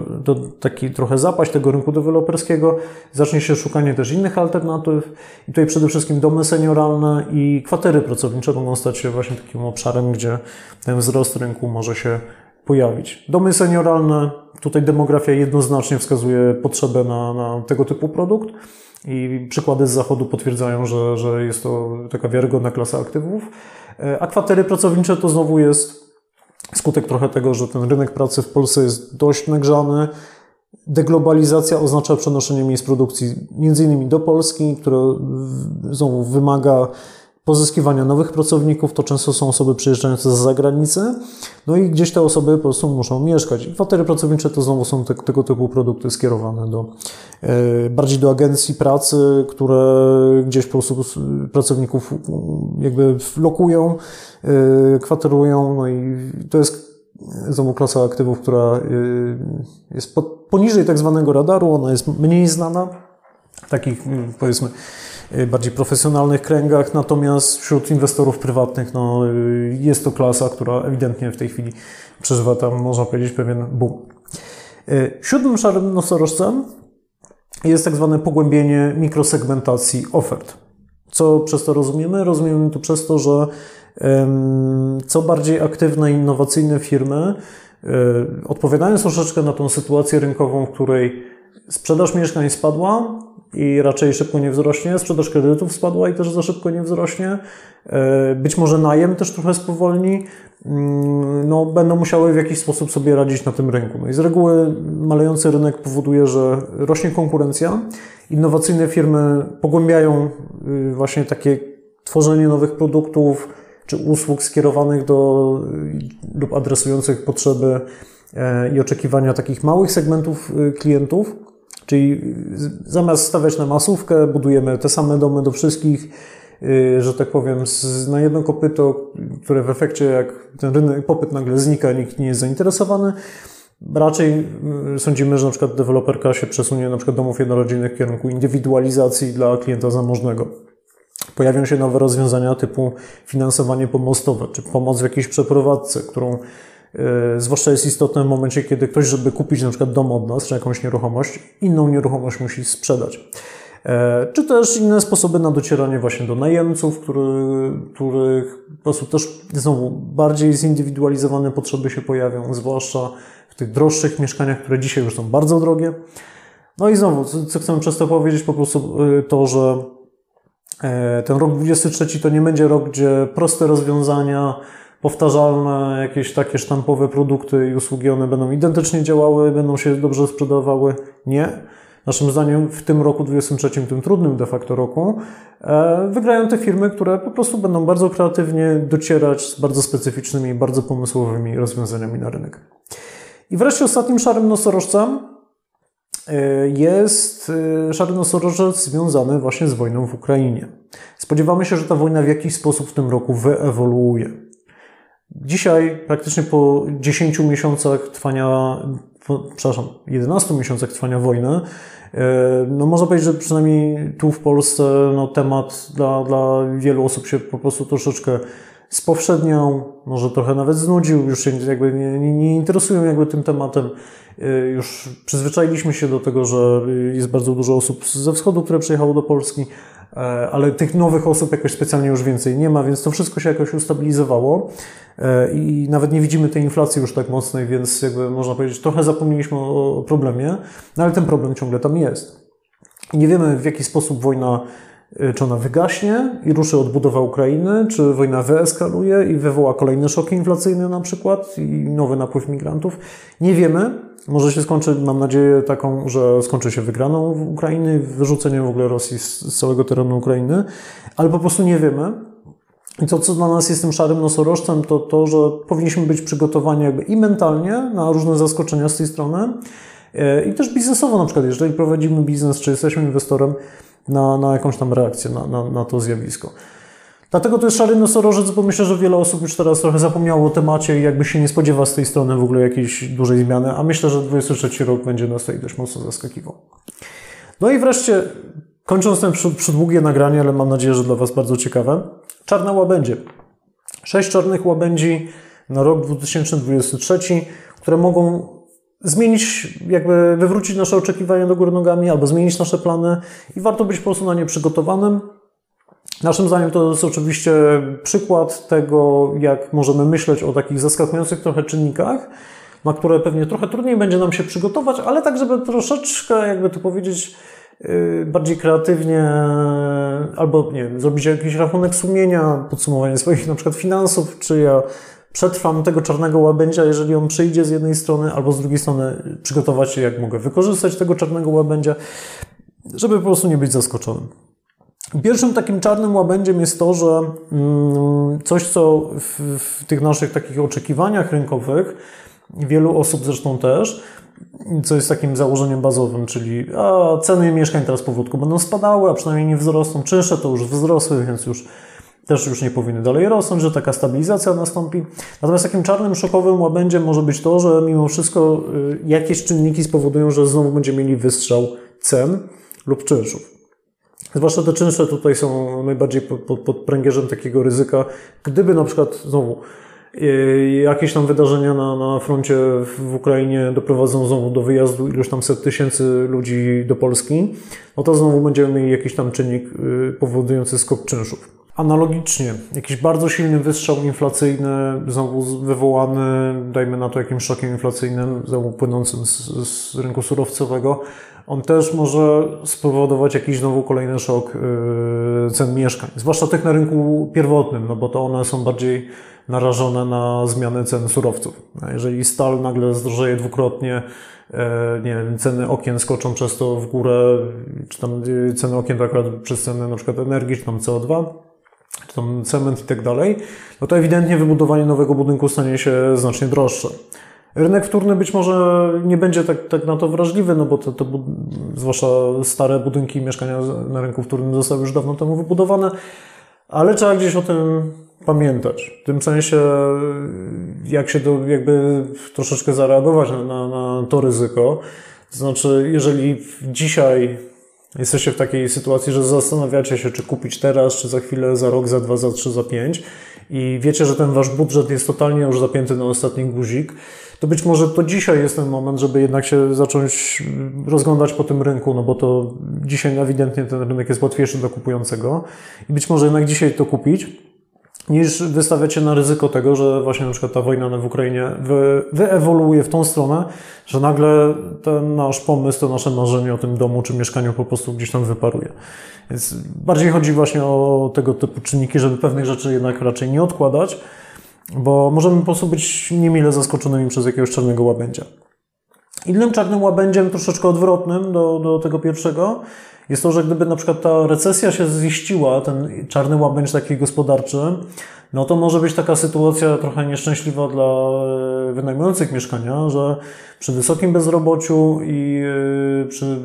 taki trochę zapaść tego rynku deweloperskiego zacznie się szukanie też innych alternatyw i tutaj przede wszystkim domy senioralne i kwatery pracownicze mogą stać się właśnie takim obszarem, gdzie ten wzrost rynku może się pojawić. Domy senioralne tutaj demografia jednoznacznie wskazuje potrzebę na, na tego typu produkt. I przykłady z zachodu potwierdzają, że, że jest to taka wiarygodna klasa aktywów. A kwatery pracownicze to znowu jest skutek trochę tego, że ten rynek pracy w Polsce jest dość nagrzany. Deglobalizacja oznacza przenoszenie miejsc produkcji między innymi do Polski, które wymaga pozyskiwania nowych pracowników, to często są osoby przyjeżdżające z zagranicy, no i gdzieś te osoby po prostu muszą mieszkać. I kwatery pracownicze to znowu są te, tego typu produkty skierowane do, e, bardziej do agencji pracy, które gdzieś po prostu pracowników jakby lokują, e, kwaterują, no i to jest znowu klasa aktywów, która e, jest poniżej tak zwanego radaru, ona jest mniej znana, takich powiedzmy Y, bardziej profesjonalnych kręgach, natomiast wśród inwestorów prywatnych no, y, jest to klasa, która ewidentnie w tej chwili przeżywa tam, można powiedzieć, pewien boom. Y, siódmym szarym nosorożcem jest tak zwane pogłębienie mikrosegmentacji ofert. Co przez to rozumiemy? Rozumiemy to przez to, że co bardziej aktywne, innowacyjne firmy, odpowiadając troszeczkę na tą sytuację rynkową, w której sprzedaż mieszkań spadła, i raczej szybko nie wzrośnie. Sprzedaż kredytów spadła i też za szybko nie wzrośnie. E, być może najem też trochę spowolni. Mm, no, będą musiały w jakiś sposób sobie radzić na tym rynku. No i z reguły malejący rynek powoduje, że rośnie konkurencja. Innowacyjne firmy pogłębiają y, właśnie takie tworzenie nowych produktów czy usług skierowanych do lub adresujących potrzeby e, i oczekiwania takich małych segmentów y, klientów. Czyli zamiast stawiać na masówkę, budujemy te same domy do wszystkich, y, że tak powiem, na jedno kopyto, które w efekcie, jak ten rynek, popyt nagle znika, nikt nie jest zainteresowany. Raczej y, sądzimy, że na przykład deweloperka się przesunie na przykład domów jednorodzinnych w kierunku indywidualizacji dla klienta zamożnego. Pojawią się nowe rozwiązania typu finansowanie pomostowe, czy pomoc w jakiejś przeprowadzce, którą zwłaszcza jest istotne w momencie, kiedy ktoś, żeby kupić na przykład dom od nas, czy jakąś nieruchomość, inną nieruchomość musi sprzedać. E, czy też inne sposoby na docieranie właśnie do najemców, który, których po prostu też znowu bardziej zindywidualizowane potrzeby się pojawią, zwłaszcza w tych droższych mieszkaniach, które dzisiaj już są bardzo drogie. No i znowu, co, co chcemy przez to powiedzieć, po prostu e, to, że ten rok 23 to nie będzie rok, gdzie proste rozwiązania, powtarzalne, jakieś takie sztampowe produkty i usługi, one będą identycznie działały, będą się dobrze sprzedawały? Nie. Naszym zdaniem w tym roku 2023, tym trudnym de facto roku, e, wygrają te firmy, które po prostu będą bardzo kreatywnie docierać z bardzo specyficznymi, bardzo pomysłowymi rozwiązaniami na rynek. I wreszcie ostatnim szarym nosorożcem e, jest e, szary nosorożec związany właśnie z wojną w Ukrainie. Spodziewamy się, że ta wojna w jakiś sposób w tym roku wyewoluuje. Dzisiaj, praktycznie po 10 miesiącach trwania, po, przepraszam, 11 miesiącach trwania wojny, e, no można powiedzieć, że przynajmniej tu w Polsce no, temat dla, dla wielu osób się po prostu troszeczkę spowszedniał, może trochę nawet znudził, już się jakby nie, nie, nie interesują jakby tym tematem. E, już przyzwyczailiśmy się do tego, że jest bardzo dużo osób ze wschodu, które przyjechało do Polski, ale tych nowych osób jakoś specjalnie już więcej nie ma, więc to wszystko się jakoś ustabilizowało e, i nawet nie widzimy tej inflacji już tak mocnej, więc jakby można powiedzieć, trochę zapomnieliśmy o problemie, no ale ten problem ciągle tam jest. Nie wiemy w jaki sposób wojna, e, czy ona wygaśnie i ruszy odbudowa Ukrainy, czy wojna wyeskaluje i wywoła kolejne szoki inflacyjne na przykład i nowy napływ migrantów. Nie wiemy, może się skończy, mam nadzieję taką, że skończy się wygraną Ukrainy, wyrzuceniem w ogóle Rosji z całego terenu Ukrainy, ale po prostu nie wiemy. I to, co dla nas jest tym szarym nosorożcem, to to, że powinniśmy być przygotowani jakby i mentalnie na różne zaskoczenia z tej strony, e, i też biznesowo na przykład, jeżeli prowadzimy biznes, czy jesteśmy inwestorem, na, na jakąś tam reakcję na, na, na to zjawisko. Dlatego to jest szary nosorożec, bo myślę, że wiele osób już teraz trochę zapomniało o temacie i jakby się nie spodziewa z tej strony w ogóle jakiejś dużej zmiany, a myślę, że 23 rok będzie nas tutaj dość mocno zaskakiwał. No i wreszcie, kończąc ten przydługie nagranie, ale mam nadzieję, że dla Was bardzo ciekawe, czarne łabędzie. Sześć czarnych łabędzi na rok 2023, które mogą zmienić, jakby wywrócić nasze oczekiwania do góry nogami albo zmienić nasze plany i warto być po prostu na nie przygotowanym, Naszym zdaniem to jest oczywiście przykład tego, jak możemy myśleć o takich zaskakujących trochę czynnikach, na które pewnie trochę trudniej będzie nam się przygotować, ale tak, żeby troszeczkę, jakby to powiedzieć, yy, bardziej kreatywnie, albo nie wiem, zrobić jakiś rachunek sumienia, podsumowanie swoich na przykład finansów, czy ja przetrwam tego czarnego łabędzia, jeżeli on przyjdzie z jednej strony, albo z drugiej strony przygotować się, jak mogę wykorzystać tego czarnego łabędzia, żeby po prostu nie być zaskoczonym. Pierwszym takim czarnym łabędziem jest to, że mm, coś, co w, w tych naszych takich oczekiwaniach rynkowych, wielu osób zresztą też, co jest takim założeniem bazowym, czyli a, ceny mieszkań teraz powolutku będą spadały, a przynajmniej nie wzrosną. Czynsze to już wzrosły, więc już też już nie powinny dalej rosnąć, że taka stabilizacja nastąpi. Natomiast takim czarnym, szokowym łabędziem może być to, że mimo wszystko y, jakieś czynniki spowodują, że znowu będziemy mieli wystrzał cen lub czynszów. Zwłaszcza te czynsze tutaj są najbardziej pod, pod, pręgierzem takiego ryzyka. Gdyby na przykład znowu y, jakieś tam wydarzenia na, na froncie w Ukrainie doprowadzą znowu do wyjazdu iluś tam set tysięcy ludzi do Polski, no to znowu będziemy mieli jakiś tam czynnik y, powodujący skok czynszów. Analogicznie, jakiś bardzo silny wystrzał inflacyjny, znowu wywołany, dajmy na to, jakimś szokiem inflacyjnym, znowu płynącym z, z rynku surowcowego, on też może spowodować jakiś znowu kolejny szok yy, cen mieszkań, zwłaszcza tych na rynku pierwotnym, no bo to one są bardziej narażone na zmiany cen surowców. Jeżeli stal nagle zdrożeje dwukrotnie, yy, nie wiem, ceny okien skoczą przez to w górę, czy tam yy, ceny okien to akurat przez ceny na przykład energii, czy tam CO2, czy tam cement i tak dalej, no to ewidentnie wybudowanie nowego budynku stanie się znacznie droższe. Rynek wtórny być może nie będzie tak, tak na to wrażliwy, no bo to, to, zwłaszcza stare budynki i mieszkania na rynku wtórnym zostały już dawno temu wybudowane, ale trzeba gdzieś o tym pamiętać. W tym sensie, jak się do, jakby troszeczkę zareagować na, na, to ryzyko. Znaczy, jeżeli dzisiaj jesteście w takiej sytuacji, że zastanawiacie się, czy kupić teraz, czy za chwilę, za rok, za dwa, za trzy, za pięć i wiecie, że ten wasz budżet jest totalnie już zapięty na ostatni guzik, to być może to dzisiaj jest ten moment, żeby jednak się zacząć rozglądać po tym rynku, no bo to dzisiaj ewidentnie ten rynek jest łatwiejszy do kupującego. I być może jednak dzisiaj to kupić, niż wystawiać się na ryzyko tego, że właśnie na przykład ta wojna w Ukrainie wy, wyewoluuje w tą stronę, że nagle ten nasz pomysł, to nasze marzenie o tym domu czy mieszkaniu po prostu gdzieś tam wyparuje. Więc bardziej chodzi właśnie o tego typu czynniki, żeby pewnych rzeczy jednak raczej nie odkładać, bo możemy po prostu być niemile zaskoczonymi przez jakiegoś czarnego łabędzia. Innym czarnym łabędziem, troszeczkę odwrotnym do, do tego pierwszego, jest to, że gdyby na przykład ta recesja się ziściła, ten czarny łabędź taki gospodarczy, no to może być taka sytuacja trochę nieszczęśliwa dla e, wynajmujących mieszkania, że przy wysokim bezrobociu i e, przy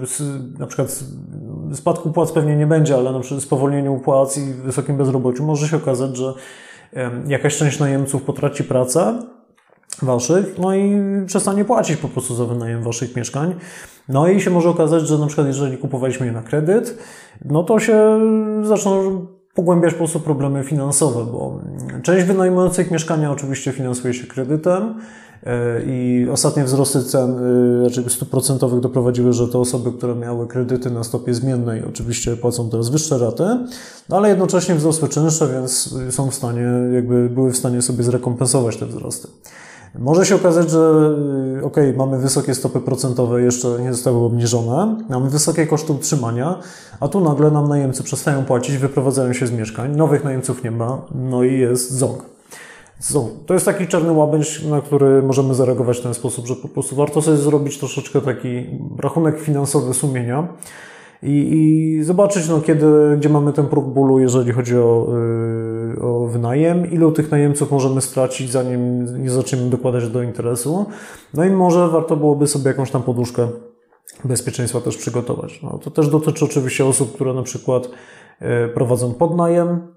na przykład spadku płac pewnie nie będzie, ale przy spowolnieniu płac i wysokim bezrobociu może się okazać, że jakaś część najemców potraci pracę waszych, no i przestanie płacić po prostu za wynajem waszych mieszkań. No i się może okazać, że na przykład jeżeli kupowaliśmy je na kredyt, no to się zaczną pogłębiać po prostu problemy finansowe, bo część wynajmujących mieszkania oczywiście finansuje się kredytem e, i ostatnie wzrosty cen, e, stóp procentowych doprowadziły, że te osoby, które miały kredyty na stopie zmiennej oczywiście płacą teraz wyższe raty, no ale jednocześnie wzrosły czynsze, więc są w stanie, jakby były w stanie sobie zrekompensować te wzrosty. Może się okazać, że y, ok, mamy wysokie stopy procentowe, jeszcze nie zostały obniżone, mamy wysokie koszty utrzymania, a tu nagle nam najemcy przestają płacić, wyprowadzają się z mieszkań, nowych najemców nie ma, no i jest ząg. To jest taki czarny łabędź, na który możemy zareagować w ten sposób, że po prostu warto sobie zrobić troszeczkę taki rachunek finansowy sumienia i, i zobaczyć, no, kiedy, gdzie mamy ten próg bólu, jeżeli chodzi o, yy, o wynajem, ilu tych najemców możemy stracić, zanim nie zaczniemy dokładać do interesu. No i może warto byłoby sobie jakąś tam poduszkę bezpieczeństwa też przygotować. No, to też dotyczy oczywiście osób, które na przykład yy, prowadzą podnajem,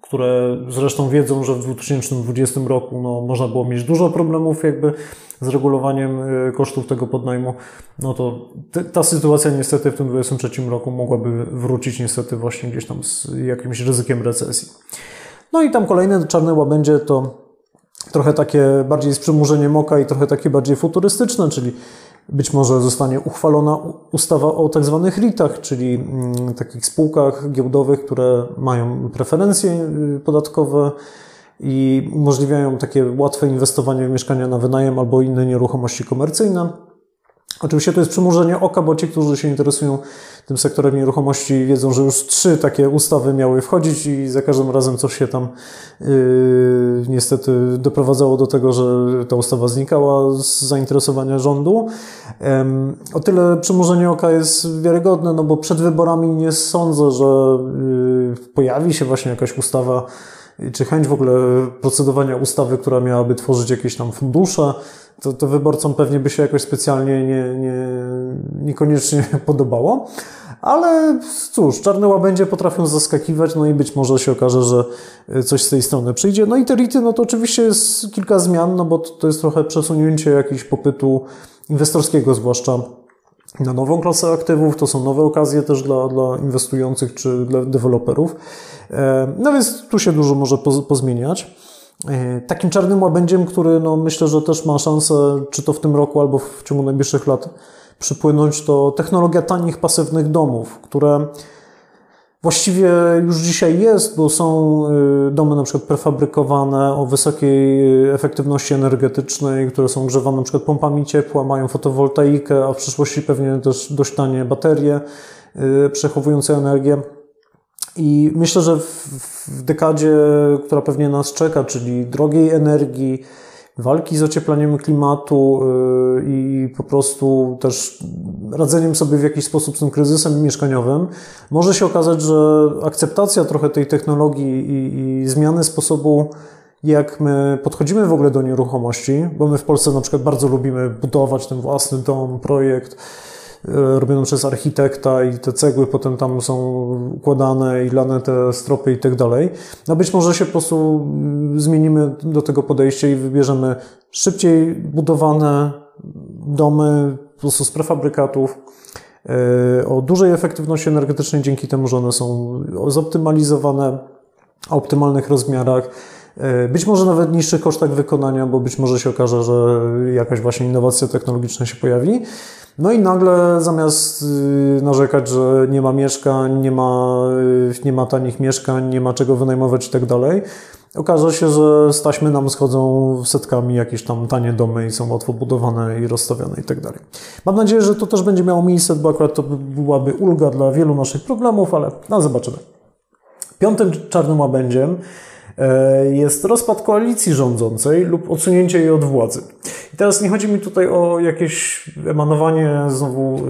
które zresztą wiedzą, że w 2020 roku no, można było mieć dużo problemów jakby z regulowaniem y, kosztów tego podnajmu, no to ta sytuacja niestety w tym 2023 roku mogłaby wrócić niestety właśnie gdzieś tam z jakimś ryzykiem recesji. No i tam kolejne czarne łabędzie to trochę takie bardziej z przymurzeniem oka i trochę takie bardziej futurystyczne, czyli być może zostanie uchwalona ustawa o tak zwanych RIT-ach, czyli mm, takich spółkach giełdowych, które mają preferencje y, podatkowe i umożliwiają takie łatwe inwestowanie w mieszkania na wynajem albo inne nieruchomości komercyjne. Oczywiście to jest przymrużenie oka, bo ci, którzy się interesują tym sektorem nieruchomości, wiedzą, że już trzy takie ustawy miały wchodzić i za każdym razem coś się tam yy, niestety doprowadzało do tego, że ta ustawa znikała z zainteresowania rządu. Yy, o tyle przymrużenie oka jest wiarygodne, no bo przed wyborami nie sądzę, że yy, pojawi się właśnie jakaś ustawa, czy chęć w ogóle procedowania ustawy, która miałaby tworzyć jakieś tam fundusze, to, to wyborcom pewnie by się jakoś specjalnie nie, nie, niekoniecznie podobało. Ale cóż, czarne łabędzie potrafią zaskakiwać, no i być może się okaże, że coś z tej strony przyjdzie. No i te RITy, no to oczywiście jest kilka zmian, no bo to, to jest trochę przesunięcie jakiegoś popytu inwestorskiego, zwłaszcza na nową klasę aktywów. To są nowe okazje też dla, dla inwestujących czy dla deweloperów. E, no więc tu się dużo może pozmieniać. E, takim czarnym łabędziem, który no, myślę, że też ma szansę, czy to w tym roku, albo w ciągu najbliższych lat przypłynąć, to technologia tanich, pasywnych domów, które właściwie już dzisiaj jest, bo są y, domy na przykład prefabrykowane o wysokiej y, efektywności energetycznej, które są grzewane na przykład pompami ciepła, mają fotowoltaikę, a w przyszłości pewnie też dość tanie baterie y, przechowujące energię. I myślę, że w dekadzie, która pewnie nas czeka, czyli drogiej energii, walki z ocieplaniem klimatu yy, i po prostu też radzeniem sobie w jakiś sposób z tym kryzysem mieszkaniowym, może się okazać, że akceptacja trochę tej technologii i, i zmiany sposobu jak my podchodzimy w ogóle do nieruchomości, bo my w Polsce na przykład bardzo lubimy budować ten własny dom, projekt, E, robione przez architekta i te cegły potem tam są układane i lane te stropy i tak dalej. No być może się po prostu mm, zmienimy do tego podejście i wybierzemy szybciej budowane domy po prostu z prefabrykatów, e, o dużej efektywności energetycznej dzięki temu, że one są zoptymalizowane, o optymalnych rozmiarach, być może nawet niższych kosztach wykonania, bo być może się okaże, że jakaś właśnie innowacja technologiczna się pojawi. No i nagle zamiast y, narzekać, że nie ma mieszkań, nie ma, y, nie ma tanich mieszkań, nie ma czego wynajmować i tak dalej, okaże się, że z taśmy nam schodzą setkami jakieś tam tanie domy i są łatwo budowane i rozstawiane i tak dalej. Mam nadzieję, że to też będzie miało miejsce, bo akurat to byłaby ulga dla wielu naszych problemów, ale no zobaczymy. Piątym czarnym łabędziem E, jest rozpad koalicji rządzącej lub odsunięcie jej od władzy. I teraz nie chodzi mi tutaj o jakieś emanowanie znowu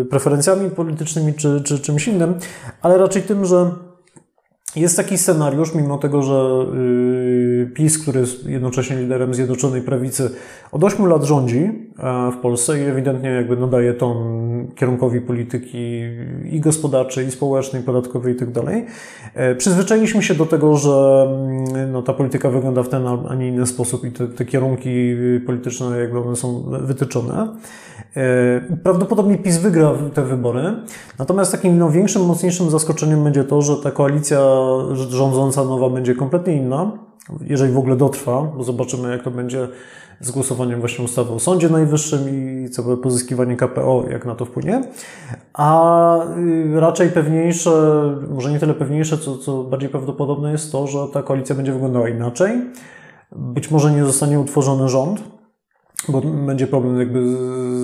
y, preferencjami politycznymi czy, czy czymś innym, ale raczej tym, że jest taki scenariusz, mimo tego, że y, PiS, który jest jednocześnie liderem Zjednoczonej Prawicy, od 8 lat rządzi e, w Polsce i ewidentnie jakby nadaje ton kierunkowi polityki i gospodarczej, i społecznej, i podatkowej i tak. E, przyzwyczailiśmy się do tego, że mm, no, ta polityka wygląda w ten, a nie inny sposób i te, te kierunki polityczne jakby one są wytyczone. E, prawdopodobnie PiS wygra te wybory. Natomiast takim no, większym, mocniejszym zaskoczeniem będzie to, że ta koalicja rządząca nowa będzie kompletnie inna, jeżeli w ogóle dotrwa, bo zobaczymy, jak to będzie z głosowaniem właśnie ustawy o Sądzie Najwyższym i całe pozyskiwanie KPO, jak na to wpłynie. A y, raczej pewniejsze, może nie tyle pewniejsze, co, co bardziej prawdopodobne jest to, że ta koalicja będzie wyglądała inaczej. Być może nie zostanie utworzony rząd, bo będzie problem jakby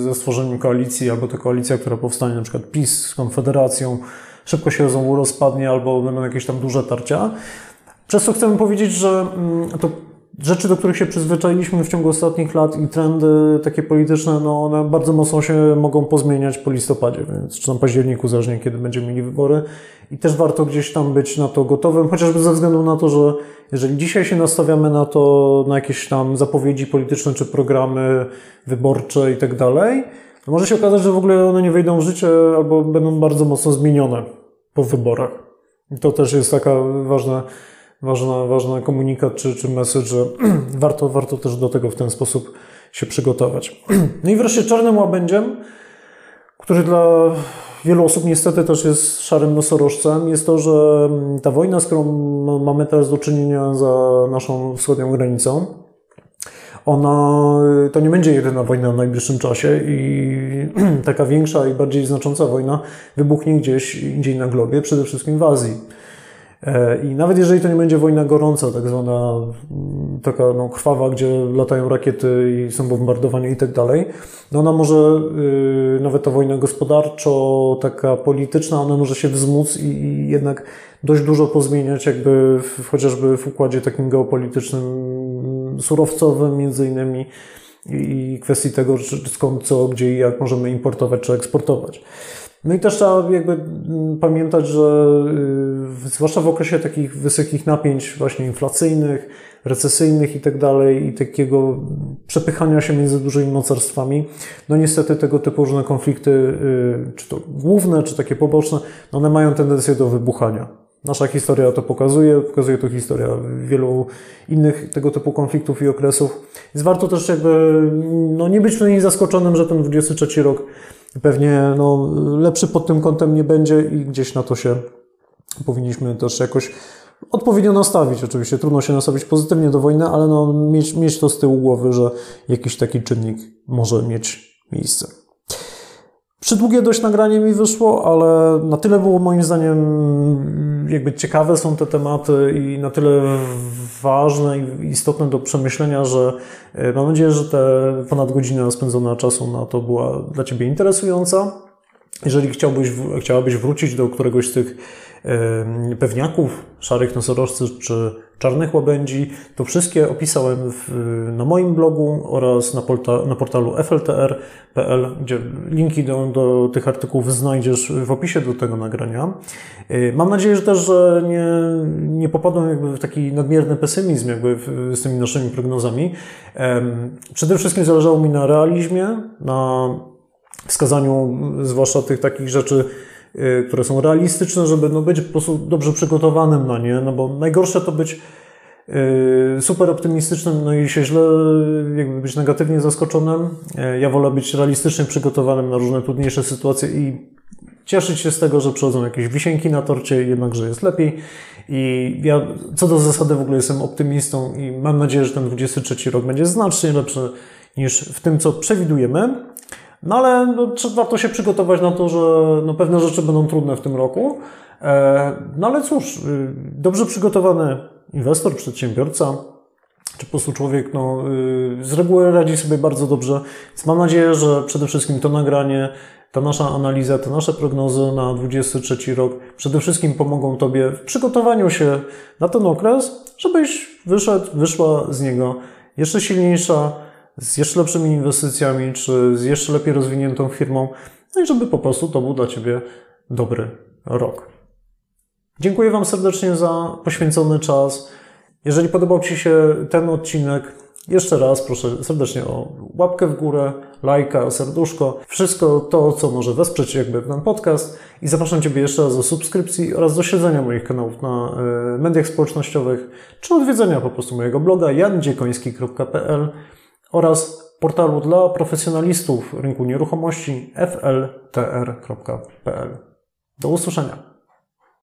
ze stworzeniem koalicji, albo ta koalicja, która powstanie, na przykład PiS z Konfederacją, szybko się znowu rozpadnie, albo będą jakieś tam duże tarcia. Przez co chcemy powiedzieć, że mm, to rzeczy, do których się przyzwyczailiśmy w ciągu ostatnich lat i trendy takie polityczne, no one bardzo mocno się mogą pozmieniać po listopadzie, więc czy tam październiku, zależnie kiedy będziemy mieli wybory. I też warto gdzieś tam być na to gotowym, chociażby ze względu na to, że jeżeli dzisiaj się nastawiamy na to, na jakieś tam zapowiedzi polityczne czy programy wyborcze i tak dalej, to może się okazać, że w ogóle one nie wejdą w życie albo będą bardzo mocno zmienione po wyborach. To też jest taka ważna ważna, ważna komunikat czy, czy message, że warto, warto też do tego w ten sposób się przygotować. No i wreszcie czarnym łabędziem, który dla wielu osób niestety też jest szarym nosorożcem, jest to, że ta wojna, z którą mamy teraz do czynienia za naszą wschodnią granicą, ona to nie będzie jedyna wojna w najbliższym czasie i taka większa i bardziej znacząca wojna wybuchnie gdzieś indziej na globie, przede wszystkim w Azji. E, I nawet jeżeli to nie będzie wojna gorąca, tak zwana mm, taka no, krwawa, gdzie latają rakiety i są bombardowania i tak dalej, no ona może, yy, nawet ta wojna gospodarczo, taka polityczna, ona może się wzmóc i, i jednak dość dużo pozmieniać jakby w, chociażby w układzie takim geopolitycznym, mm, surowcowym między innymi i kwestii tego, skąd, co, gdzie i jak możemy importować czy eksportować. No i też trzeba jakby mm, pamiętać, że y, zwłaszcza w okresie takich wysokich napięć właśnie inflacyjnych, recesyjnych i tak dalej i takiego przepychania się między dużymi mocarstwami, no niestety tego typu różne konflikty, y, czy to główne, czy takie poboczne, no one mają tendencję do wybuchania. Nasza historia to pokazuje, pokazuje to historia wielu innych tego typu konfliktów i okresów. Więc warto też jakby no, nie być w zaskoczonym, że ten 23 rok pewnie no, lepszy pod tym kątem nie będzie i gdzieś na to się powinniśmy też jakoś odpowiednio nastawić. Oczywiście trudno się nastawić pozytywnie do wojny, ale no, mieć, mieć to z tyłu głowy, że jakiś taki czynnik może mieć miejsce. Przydługie dość nagranie mi wyszło, ale na tyle było moim zdaniem jakby ciekawe są te tematy i na tyle ważne i istotne do przemyślenia, że e, mam nadzieję, że te ponad godzinę spędzona czasu na to była dla Ciebie interesująca. Jeżeli chciałbyś, chciałabyś wrócić do któregoś z tych pewniaków, szarych nosorożcy czy czarnych łabędzi, to wszystkie opisałem w, na moim blogu oraz na, porta, na portalu fltr.pl, gdzie linki do, do tych artykułów znajdziesz w opisie do tego nagrania. Y, mam nadzieję, że też że nie, nie popadłem jakby w taki nadmierny pesymizm jakby z tymi naszymi prognozami. Przede wszystkim zależało mi na realizmie, na wskazaniu zwłaszcza tych takich rzeczy, które są realistyczne, żeby no, być po prostu dobrze przygotowanym na nie, no bo najgorsze to być y, super optymistycznym, no i się źle, jakby być negatywnie zaskoczonym. Y, ja wolę być realistycznie przygotowanym na różne trudniejsze sytuacje i cieszyć się z tego, że przychodzą jakieś wisienki na torcie, jednakże jest lepiej. I ja co do zasady w ogóle jestem optymistą i mam nadzieję, że ten 23 rok będzie znacznie lepszy niż w tym, co przewidujemy. No ale no, warto się przygotować na to, że no, pewne rzeczy będą trudne w tym roku. E, no ale cóż, y, dobrze przygotowany inwestor, przedsiębiorca, czy po prostu człowiek no, y, z reguły radzi sobie bardzo dobrze. Więc mam nadzieję, że przede wszystkim to nagranie, ta nasza analiza, te nasze prognozy na 23 rok przede wszystkim pomogą Tobie w przygotowaniu się na ten okres, żebyś wyszedł, wyszła z niego jeszcze silniejsza, z jeszcze lepszymi inwestycjami, czy z jeszcze lepiej rozwiniętą firmą, no i żeby po prostu to był dla Ciebie dobry rok. Dziękuję Wam serdecznie za poświęcony czas. Jeżeli podobał Ci się ten odcinek, jeszcze raz proszę serdecznie o łapkę w górę, lajka, serduszko, wszystko to, co może wesprzeć jakby ten podcast i zapraszam Ciebie jeszcze raz do subskrypcji oraz do śledzenia moich kanałów na e, mediach społecznościowych, czy odwiedzenia po prostu mojego bloga jandziekoński.pl oraz portalu dla profesjonalistów rynku nieruchomości fltr.pl. Do usłyszenia.